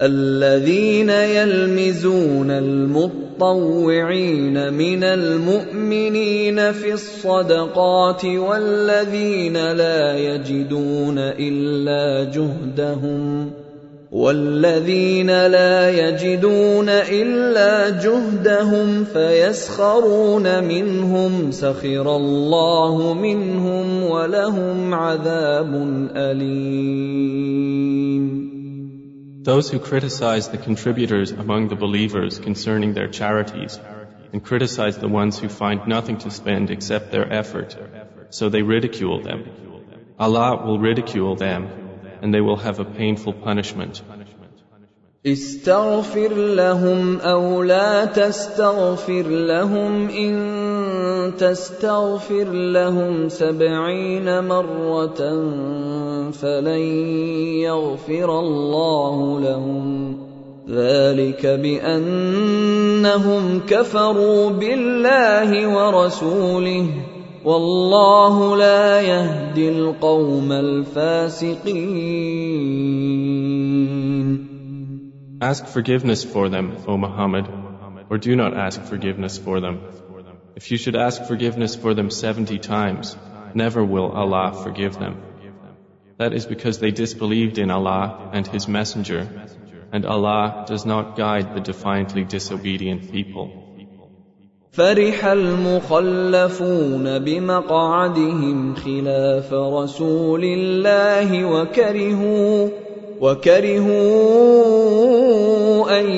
الذين يلمزون المطوعين من المؤمنين في الصدقات والذين لا يجدون إلا جهدهم والذين لا يجدون إلا جهدهم فيسخرون منهم سخر الله منهم ولهم عذاب أليم Those who criticize the contributors among the believers concerning their charities, and criticize the ones who find nothing to spend except their effort, so they ridicule them. Allah will ridicule them, and they will have a painful punishment. استغفر لهم أو لا تستغفر لهم إن تستغفر لهم سبعين مرة فلن يغفر الله لهم ذلك بأنهم كفروا بالله ورسوله والله لا يهدي القوم الفاسقين Ask forgiveness for them, O Muhammad, or do not ask forgiveness for them. If you should ask forgiveness for them seventy times, never will Allah forgive them. That is because they disbelieved in Allah and His Messenger, and Allah does not guide the defiantly disobedient people. فرح المخلفون بمقعدهم خلاف رسول الله وكرهوا وكرهوا أن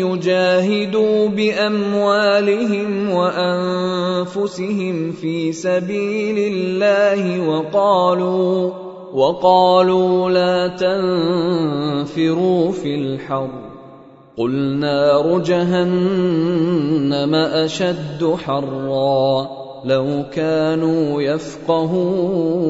يجاهدوا بأموالهم وأنفسهم في سبيل الله وقالوا وقالوا لا تنفروا في الحر قل نار جهنم اشد حرا لو كانوا يفقهون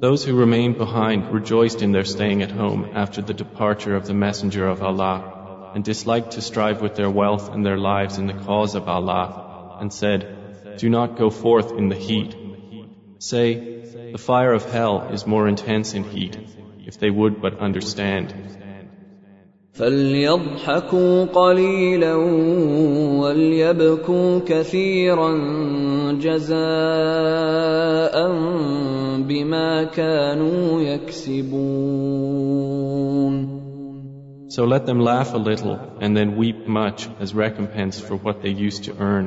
Those who remained behind rejoiced in their staying at home after the departure of the Messenger of Allah, and disliked to strive with their wealth and their lives in the cause of Allah, and said, Do not go forth in the heat. Say, The fire of hell is more intense in heat, if they would but understand. فليضحكوا قليلا وليبكوا كثيرا جزاء بما كانوا يكسبون So let them laugh a little and then weep much as recompense for what they used to earn.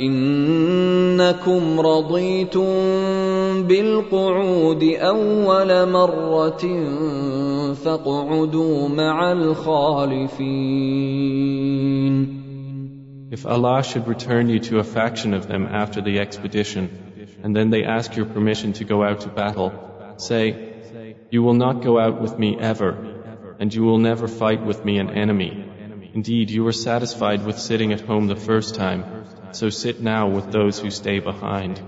انكم رضيتم بالقعود اول مره فاقعدوا مع الخالفين If Allah should return you to a faction of them after the expedition, and then they ask your permission to go out to battle, say, You will not go out with me ever, and you will never fight with me an enemy. Indeed, you were satisfied with sitting at home the first time, so sit now with those who stay behind.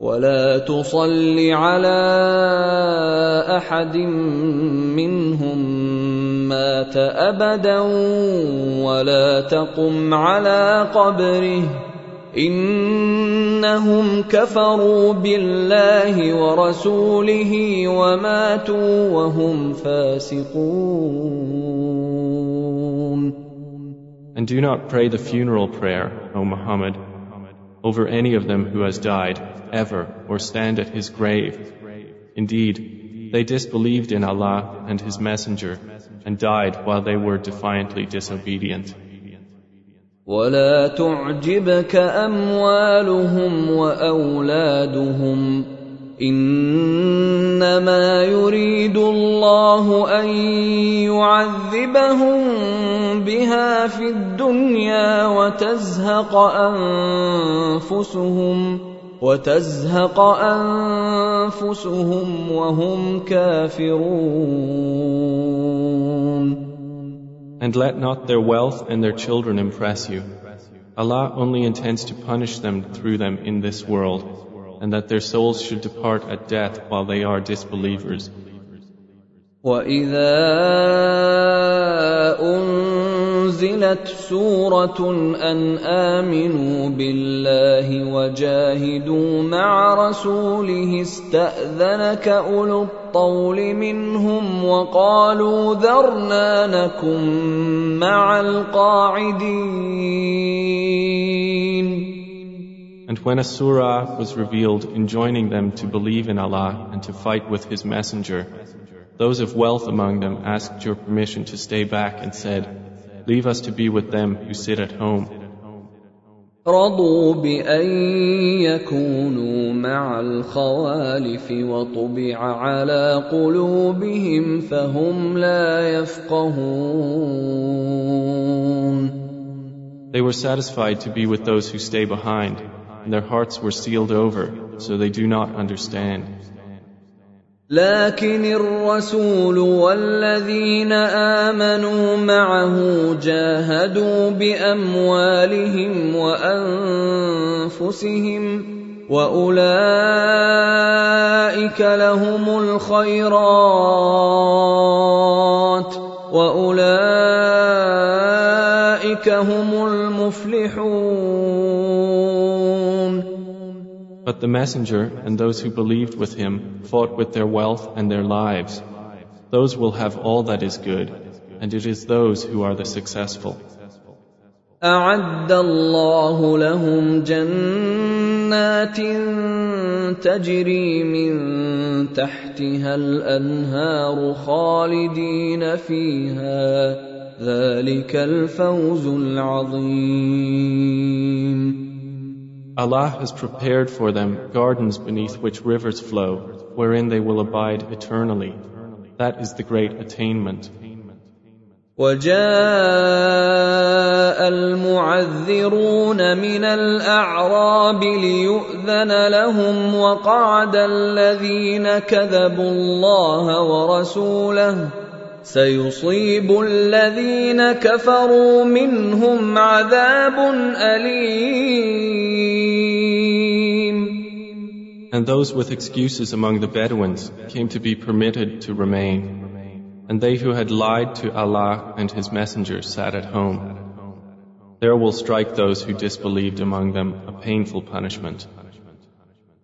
ولا تصل على احد منهم مات ابدا ولا تقم على قبره انهم كفروا بالله ورسوله وماتوا وهم فاسقون And do not pray the funeral prayer, O Muhammad, over any of them who has died, ever, or stand at his grave. Indeed, they disbelieved in Allah and His Messenger and died while they were defiantly disobedient. ولا تعجبك أموالهم وأولادهم انما يريد الله ان يعذبهم بها في الدنيا وتزهق انفسهم وتزهق انفسهم وهم كافرون And let not their wealth and their children impress you. Allah only intends to punish them through them in this world and that their souls should depart at death while they are disbelievers. وإذا أنزلت سورة أن آمنوا بالله وجاهدوا مع رسوله استأذنك أولو الطول منهم وقالوا ذرنا نكن مع القاعدين And when a surah was revealed enjoining them to believe in Allah and to fight with His Messenger, those of wealth among them asked your permission to stay back and said, Leave us to be with them who sit at home. رضوا بأن يكونوا مع الخوالف وطبع على قلوبهم فهم لا يفقهون They were satisfied to be with those who stay behind and their hearts were sealed over, so they do not understand. لكن الرسول والذين آمنوا معه جاهدوا بأموالهم وأنفسهم وأولئك لهم الخيرات وأولئك هم المفلحون But the Messenger and those who believed with him fought with their wealth and their lives. Those will have all that is good, and it is those who are the successful. أعد الله لهم جنات تجري من تحتها الأنهار خالدين فيها ذلك الفوز العظيم Allah has prepared for them gardens beneath which rivers flow, wherein they will abide eternally. That is the great attainment. وجاء المعذرون من الأعراب ليؤذن لهم وقعد الذين كذبوا الله ورسوله سيصيب الذين كفروا منهم عذاب أليم And those with excuses among the Bedouins came to be permitted to remain. And they who had lied to Allah and His Messenger sat at home. There will strike those who disbelieved among them a painful punishment.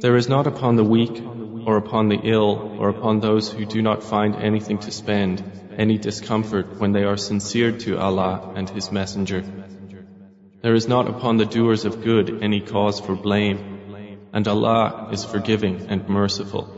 There is not upon the weak, or upon the ill, or upon those who do not find anything to spend, any discomfort when they are sincere to Allah and His Messenger. There is not upon the doers of good any cause for blame, and Allah is forgiving and merciful.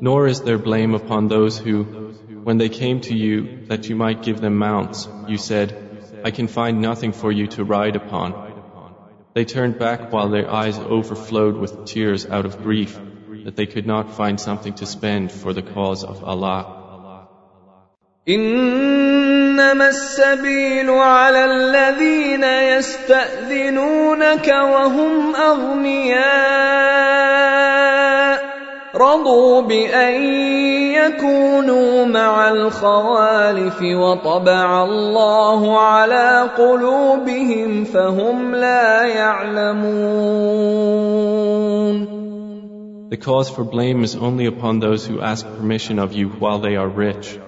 Nor is there blame upon those who, when they came to you that you might give them mounts, you said, I can find nothing for you to ride upon. They turned back while their eyes overflowed with tears out of grief that they could not find something to spend for the cause of Allah. إنما السبيل على الذين يستأذنونك وهم أغنياء رضوا بأن يكونوا مع الخوالف وطبع الله على قلوبهم فهم لا يعلمون The cause for blame is only upon those who ask permission of you while they are rich.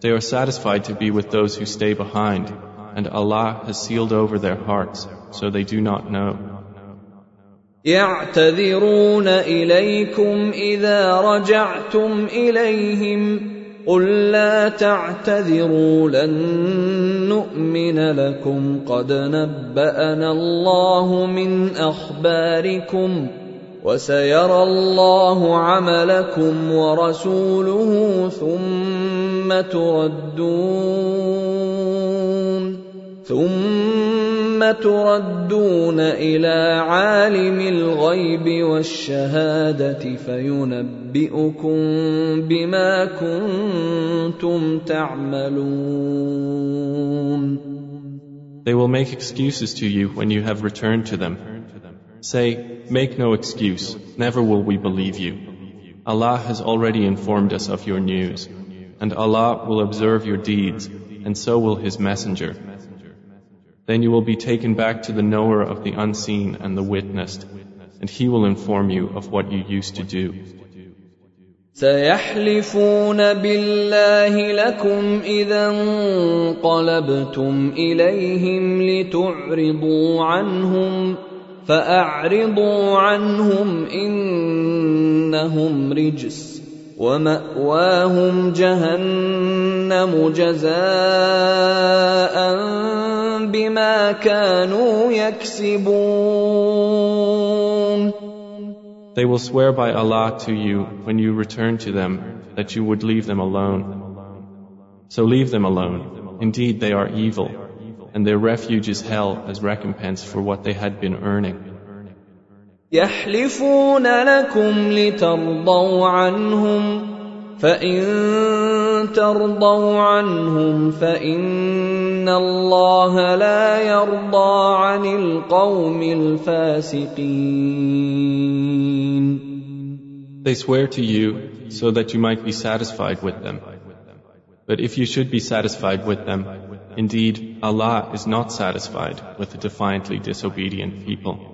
They are satisfied to be with those who stay behind, and Allah has sealed over their hearts, so they do not know. يعتذرون إليكم إذا رجعتم إليهم قل لا تعتذروا لن نؤمن لكم قد نبأنا الله من أخباركم وسيرى الله عملكم ورسوله ثم تردون ثم تردون الى عالم الغيب والشهاده فينبئكم بما كنتم تعملون They will make excuses to you when you have returned to them. Say, make no excuse, never will we believe you. Allah has already informed us of your news, and Allah will observe your deeds, and so will His Messenger. Then you will be taken back to the knower of the unseen and the witnessed, and he will inform you of what you used to do. سيحلفون بالله لكم اذا انقلبتم اليهم لتعرضوا عنهم فاعرضوا عنهم انهم رجس وماواهم جهنم جزاء بما كانوا يكسبون They will swear by Allah to you when you return to them that you would leave them alone. So leave them alone. Indeed, they are evil, and their refuge is hell as recompense for what they had been earning. يحلفون لكم لترضوا عنهم فان ترضوا عنهم فان الله لا يرضى عن القوم الفاسقين They swear to you so that you might be satisfied with them. But if you should be satisfied with them, indeed Allah is not satisfied with the defiantly disobedient people.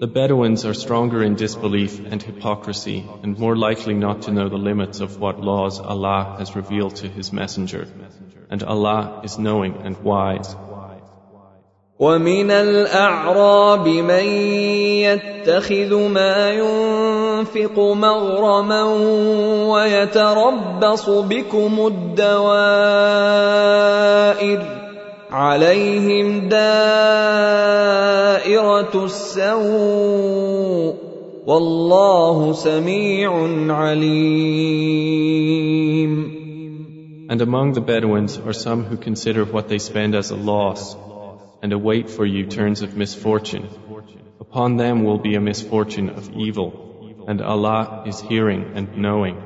The Bedouins are stronger in disbelief and hypocrisy and more likely not to know the limits of what laws Allah has revealed to His Messenger. And Allah is knowing and wise. ومن الأعراب من يتخذ ما ينفق مغرما ويتربص بكم الدوائر عليهم دائرة السوء والله سميع عليم And among the Bedouins are some who consider what they spend as a loss and await for you turns of misfortune. Upon them will be a misfortune of evil, and Allah is hearing and knowing.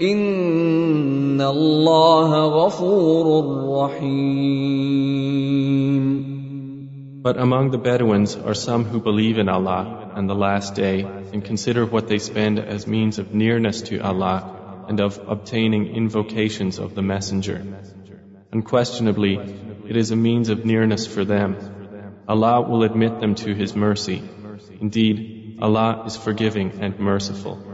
إن الله غفور رحيم But among the Bedouins are some who believe in Allah and the Last Day and consider what they spend as means of nearness to Allah and of obtaining invocations of the Messenger. Unquestionably, it is a means of nearness for them. Allah will admit them to His mercy. Indeed, Allah is forgiving and merciful.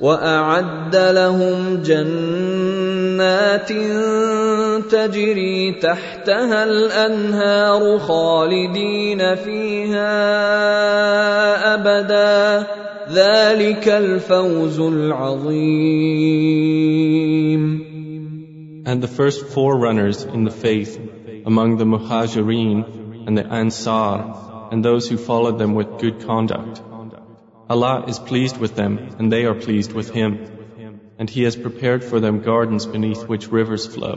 واعد لهم جنات تجري تحتها الانهار خالدين فيها ابدا ذلك الفوز العظيم And the first forerunners in the faith among the Muhajireen and the Ansar and those who followed them with good conduct Allah is pleased with them and they are pleased with Him. And He has prepared for them gardens beneath which rivers flow,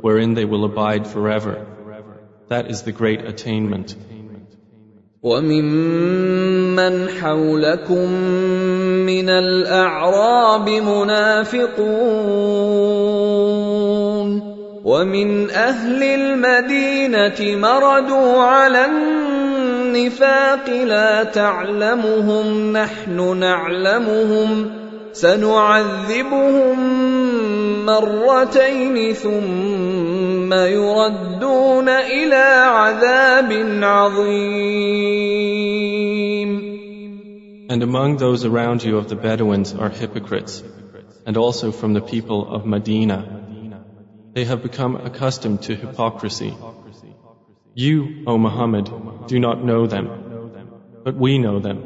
wherein they will abide forever. That is the great attainment. وممن حولكم من الأعراب منافقون ومن أهل المدينة مردوا على النفاق لا تعلمهم نحن نعلمهم سنعذبهم مرتين ثم يردون إلى عذاب عظيم And among those around you of the Bedouins are hypocrites, and also from the people of Medina. They have become accustomed to hypocrisy. You, O Muhammad, do not know them, but we know them.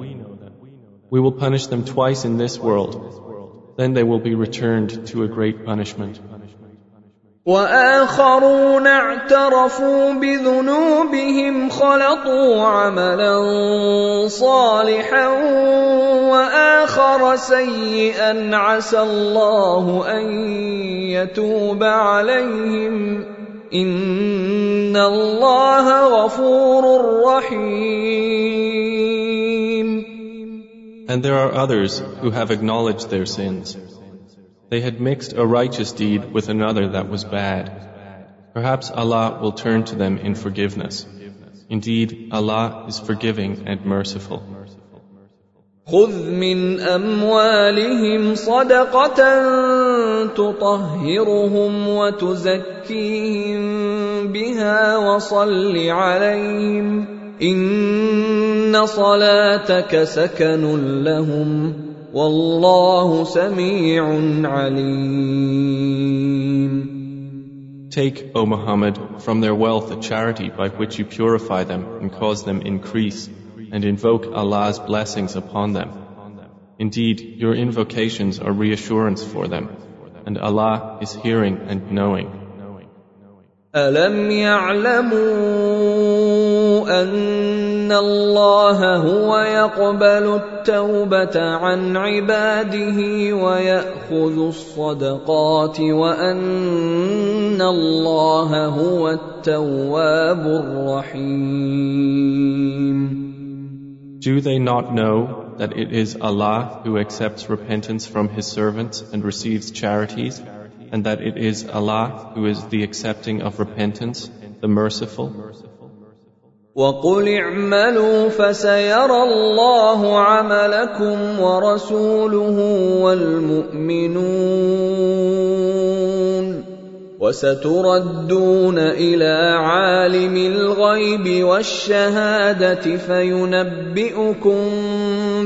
We will punish them twice in this world, then they will be returned to a great punishment. واخرون اعترفوا بذنوبهم خلطوا عملا صالحا واخر سيئا عسى الله ان يتوب عليهم ان الله غفور رحيم And there are others who have acknowledged their sins. They had mixed a righteous deed with another that was bad. Perhaps Allah will turn to them in forgiveness. Indeed, Allah is forgiving and merciful. خذ من اموالهم صدقه تطهرهم وتزكيهم بها وصل عليهم ان صلاتك سكن لهم والله سميع عليم Take, O Muhammad, from their wealth a charity by which you purify them and cause them increase, and invoke Allah's blessings upon them. Indeed, your invocations are reassurance for them, and Allah is hearing and knowing. ألم يعلموا أن الله هو يقبل التوبة عن عباده ويأخذ الصدقات وأن الله هو التواب الرحيم Do they not know that it is Allah who accepts repentance from His servants and receives charities, and that it is Allah who is the accepting of repentance, the merciful? وقل اعملوا فسيرى الله عملكم ورسوله والمؤمنون وستردون الى عالم الغيب والشهاده فينبئكم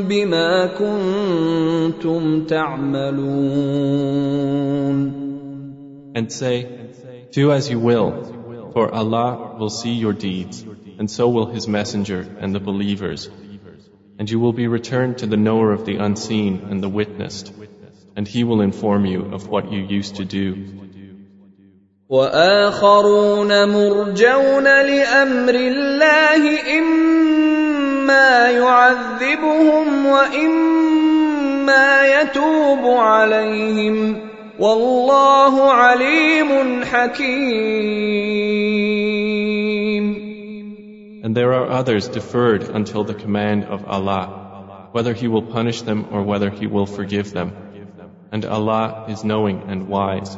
بما كنتم تعملون And say, Do as you will, for Allah will see your deeds, and so will His Messenger and the believers. And you will be returned to the knower of the unseen and the witnessed, and He will inform you of what you used to do. واخرون مرجون لامر الله اما يعذبهم واما يتوب عليهم والله عليم حكيم And there are others deferred until the command of Allah, whether He will punish them or whether He will forgive them. And Allah is knowing and wise.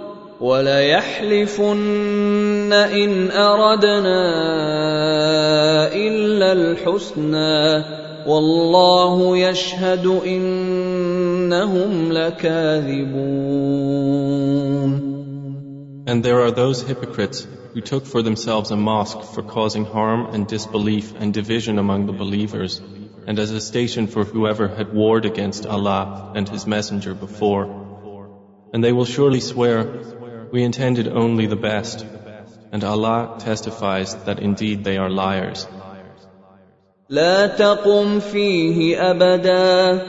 وليحلفن ان اردنا الا الحسنى والله يشهد انهم لكاذبون And there are those hypocrites who took for themselves a mosque for causing harm and disbelief and division among the believers, and as a station for whoever had warred against Allah and His Messenger before. And they will surely swear, We intended only the best, and Allah testifies that indeed they are liars. لا تقم فيه ابدا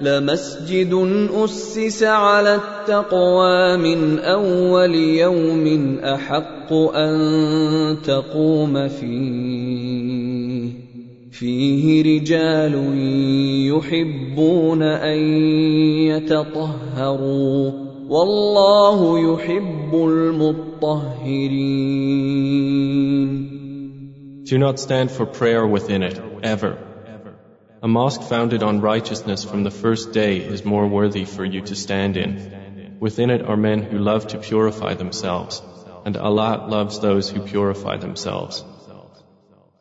لمسجد اسس على التقوى من اول يوم احق ان تقوم فيه فيه رجال يحبون ان يتطهروا والله يحب المطهرين Do not stand for prayer within it, ever. A mosque founded on righteousness from the first day is more worthy for you to stand in. Within it are men who love to purify themselves, and Allah loves those who purify themselves.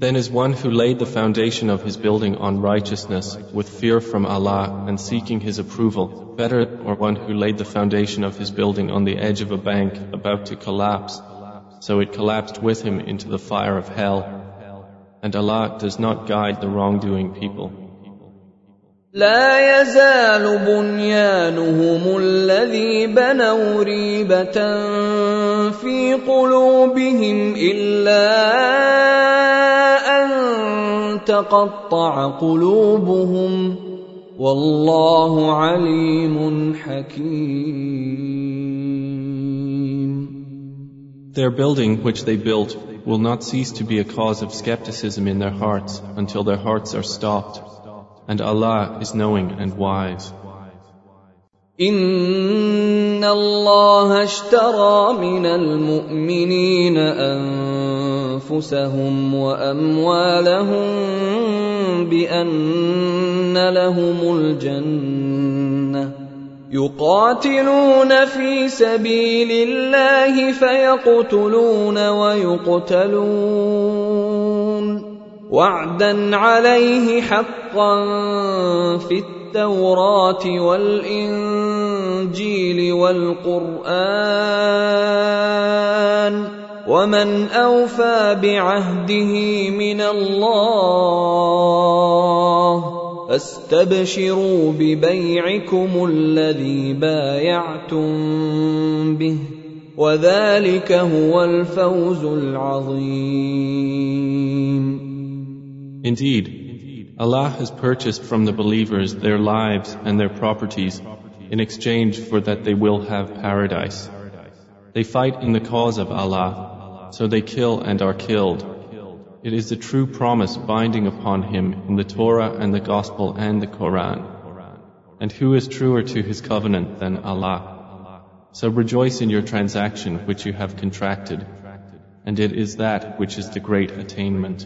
Then is one who laid the foundation of his building on righteousness with fear from Allah and seeking his approval better or one who laid the foundation of his building on the edge of a bank about to collapse so it collapsed with him into the fire of hell and Allah does not guide the wrongdoing people لا يزال بنيانهم الذي بنوا ريبة في قلوبهم إلا أن تقطع قلوبهم والله عليم حكيم Their building which they built will not cease to be a cause of skepticism in their hearts until their hearts are stopped. And Allah is knowing and wise. إن الله اشترى من المؤمنين أنفسهم وأموالهم بأن لهم الجنة. يقاتلون في سبيل الله فيقتلون ويقتلون. وعدا عليه حقا في التوراة والإنجيل والقرآن. ومن اوفى بعهده من الله فاستبشروا ببيعكم الذي بايعتم به وذلك هو الفوز العظيم Indeed, Allah has purchased from the believers their lives and their properties in exchange for that they will have paradise. They fight in the cause of Allah, so they kill and are killed. It is the true promise binding upon him in the Torah and the Gospel and the Quran. And who is truer to his covenant than Allah? So rejoice in your transaction which you have contracted, and it is that which is the great attainment.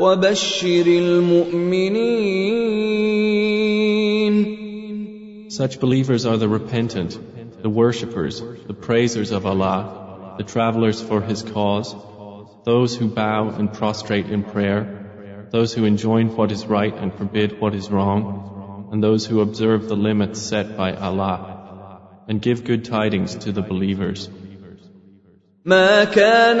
وبشر المؤمنين Such believers are the repentant, the worshippers, the praisers of Allah, the travelers for His cause, those who bow and prostrate in prayer, those who enjoin what is right and forbid what is wrong, and those who observe the limits set by Allah, and give good tidings to the believers. ما كان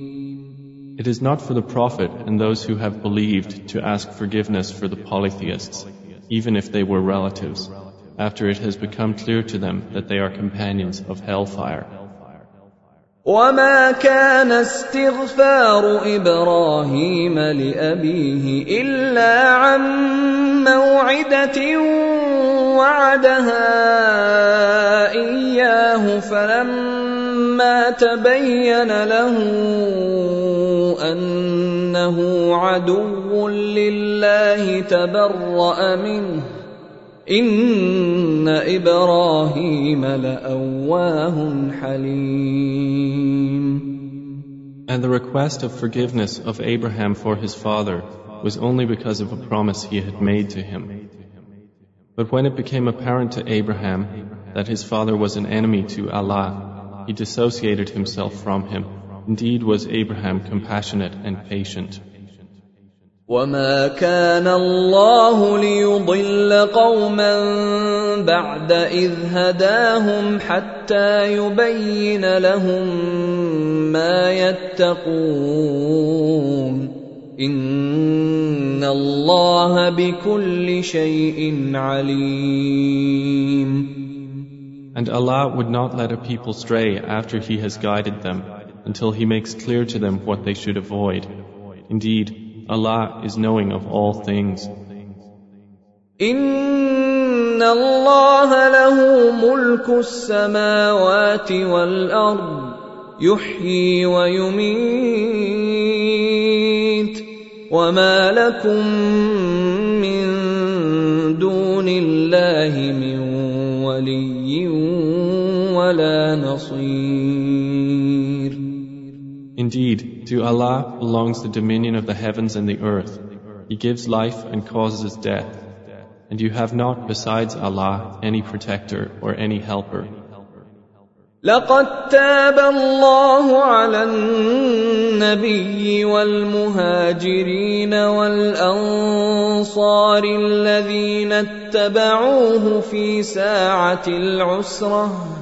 It is not for the Prophet and those who have believed to ask forgiveness for the polytheists, even if they were relatives, after it has become clear to them that they are companions of hellfire. وما كان استغفار ابراهيم لابيه الا عن موعده وعدها اياه فلما تبين له انه عدو لله تبرا منه ان ابراهيم لاواه حليم And the request of forgiveness of Abraham for his father was only because of a promise he had made to him. But when it became apparent to Abraham that his father was an enemy to Allah, he dissociated himself from him. Indeed was Abraham compassionate and patient. وما كان الله ليضل قوما بعد اذ هداهم حتى يبين لهم ما يتقون ان الله بكل شيء عليم And Allah would not let a people stray after He has guided them until He makes clear to them what they should avoid. Indeed, Allah is knowing of all things. ان الله له ملك السماوات والارض يحيي ويميت وما لكم من دون الله من ولي ولا نصير Indeed, to Allah belongs the dominion of the heavens and the earth. He gives life and causes death. And you have not besides Allah any protector or any helper. لقد تاب الله على النبي والمهاجرين والانصار الذين اتبعوه في ساعه العسره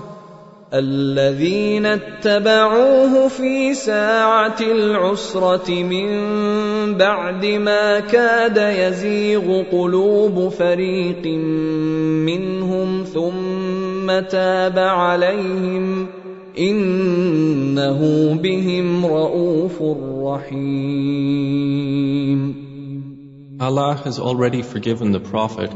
الذين اتبعوه في ساعة العسرة من بعد ما كاد يزيغ قلوب فريق منهم ثم تاب عليهم إنه بهم رؤوف رحيم. Allah has already forgiven the Prophet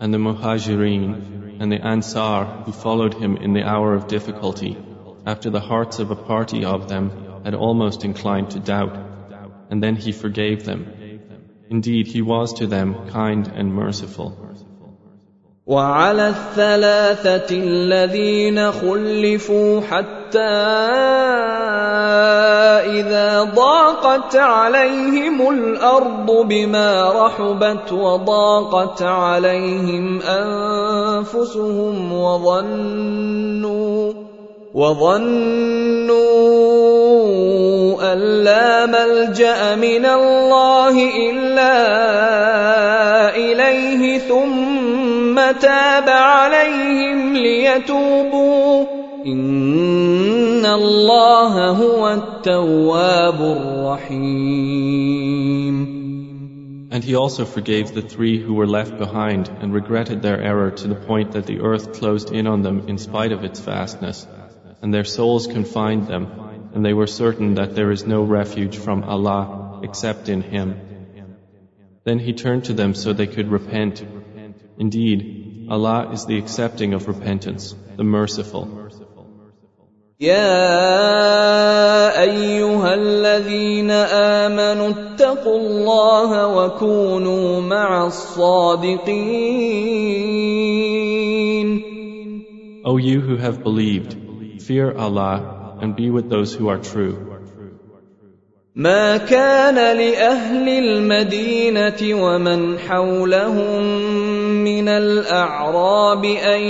and the Muhajireen and the Ansar who followed him in the hour of difficulty, after the hearts of a party of them had almost inclined to doubt, and then he forgave them. Indeed, he was to them kind and merciful. وعلى الثلاثة الذين خلفوا حتى إذا ضاقت عليهم الأرض بما رحبت وضاقت عليهم أنفسهم وظنوا وظنوا أن لا ملجأ من الله إلا إليه ثم تاب عليهم ليتوبوا. إن الله هو التواب الرحيم And he also forgave the three who were left behind and regretted their error to the point that the earth closed in on them in spite of its vastness, and their souls confined them, and they were certain that there is no refuge from Allah except in Him. Then he turned to them so they could repent. Indeed, Allah is the accepting of repentance, the merciful. يا أيها الذين آمنوا اتقوا الله وكونوا مع الصادقين O you who have believed, fear Allah and be with those who are true. ما كان لأهل المدينة ومن حولهم من الأعراب أن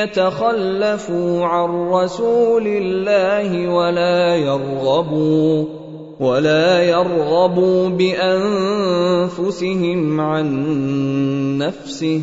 يتخلفوا عن رسول الله ولا يرغبوا ولا يرغبوا بأنفسهم عن نفسه.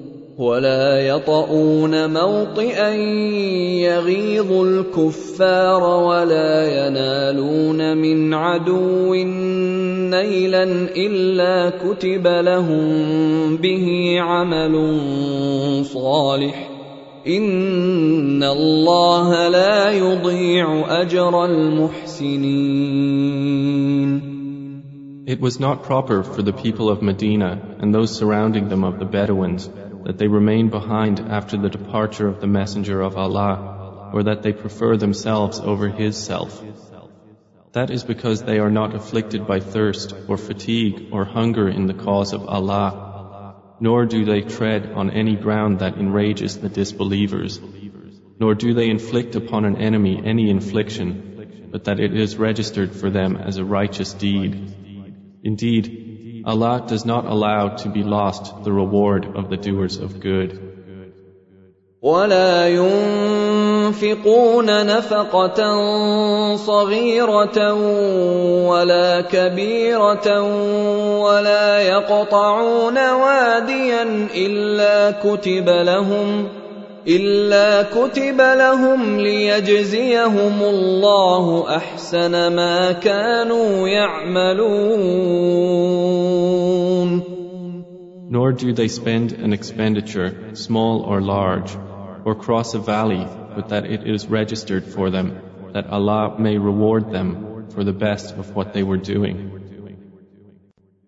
ولا يطؤون موطئا يغيظ الكفار ولا ينالون من عدو نيلا إلا كتب لهم به عمل صالح. إن الله لا يضيع أجر المحسنين. It was not proper for the people of Medina and those surrounding them of the Bedouins that they remain behind after the departure of the Messenger of Allah, or that they prefer themselves over his self. That is because they are not afflicted by thirst or fatigue or hunger in the cause of Allah, nor do they tread on any ground that enrages the disbelievers, nor do they inflict upon an enemy any infliction, but that it is registered for them as a righteous deed. Indeed, Allah does not allow to be lost the reward of the doers of good. ولا ينفقون نفقة صغيرة ولا كبيرة ولا يقطعون واديا إلا كتب لهم إلا كتب لهم ليجزيهم الله أحسن ما كانوا يعملون Nor do they spend an expenditure, small or large, or cross a valley, but that it is registered for them, that Allah may reward them for the best of what they were doing.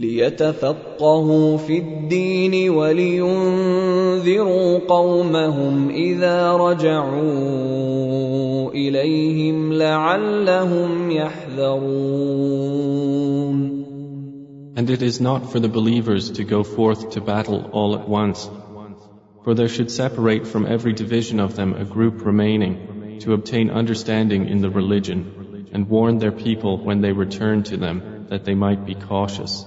ليتفقهوا في الدين ولينذروا قومهم اذا رجعوا اليهم لعلهم يحذرون And it is not for the believers to go forth to battle all at once, for there should separate from every division of them a group remaining to obtain understanding in the religion and warn their people when they return to them that they might be cautious.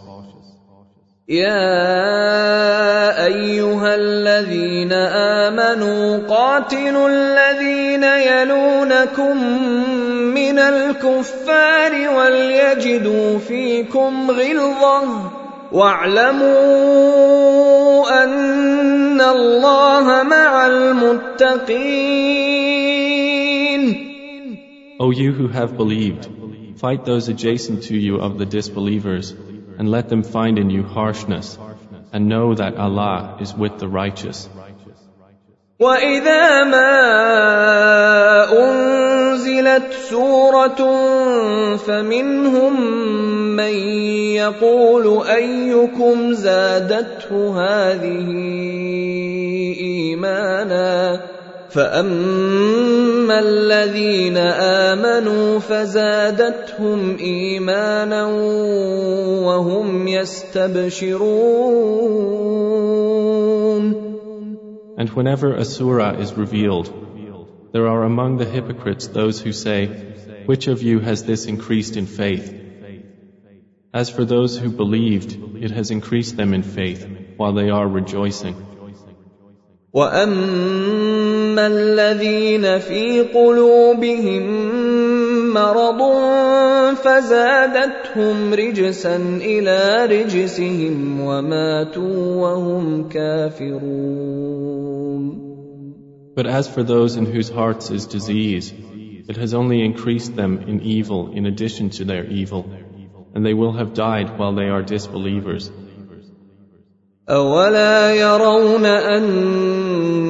يا أيها الذين آمنوا قاتلوا الذين يلونكم من الكفار وليجدوا فيكم غلظة واعلموا أن الله مع المتقين. O you who have believed, fight those adjacent to you of the disbelievers. and let them find in you harshness, and know that Allah is with the righteous. وإذا ما أنزلت سورة فمنهم من يقول أيكم زادته هذه إيمانا فاما الذين امنوا فزادتهم ايمانا وهم يستبشرون And whenever a surah is revealed, there are among the hypocrites those who say, Which of you has this increased in faith? As for those who believed, it has increased them in faith while they are rejoicing. واما الذين في قلوبهم مرض فزادتهم رجسا الى رجسهم وماتوا وهم كافرون But as for those in whose hearts is disease, it has only increased them in evil in addition to their evil, and they will have died while they are disbelievers. أولا يرون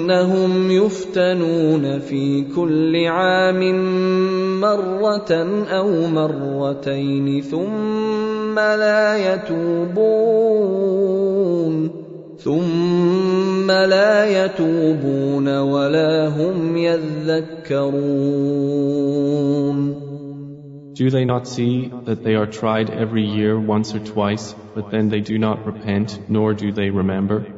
أنهم يفتنون في كل عام مرة أو مرتين ثم لا يتوبون ثم لا يتوبون ولا هم يذكرون Do they not see that they are tried every year once or twice, but then they do not repent, nor do they remember?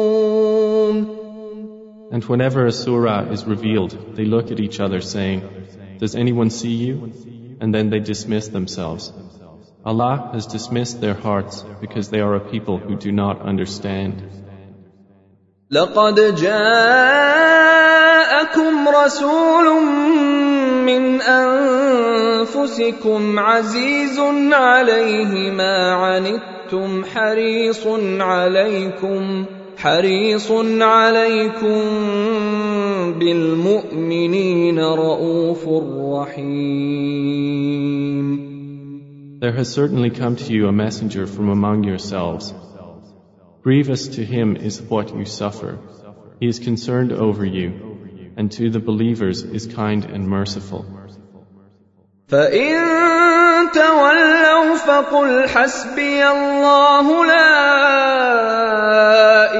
And whenever a surah is revealed, they look at each other saying, Does anyone see you? And then they dismiss themselves. Allah has dismissed their hearts because they are a people who do not understand. لقد جاءكم رسول من انفسكم عزيز عليه ما عنتم حريص عليكم حريص عليكم بالمؤمنين رءوف رحيم There has certainly come to you a messenger from among yourselves. Grievous to him is what you suffer. He is concerned over you, and to the believers is kind and merciful. فإن تولوا فقل حسبي الله لا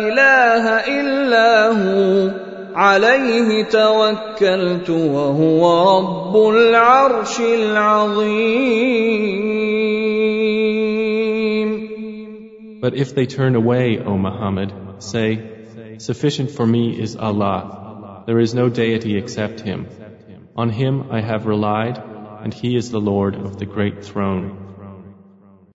إله إلا هو عليه توكلت وهو رب العرش العظيم But if they turn away, O Muhammad, say, Sufficient for me is Allah. There is no deity except Him. On Him I have relied, and He is the Lord of the Great Throne.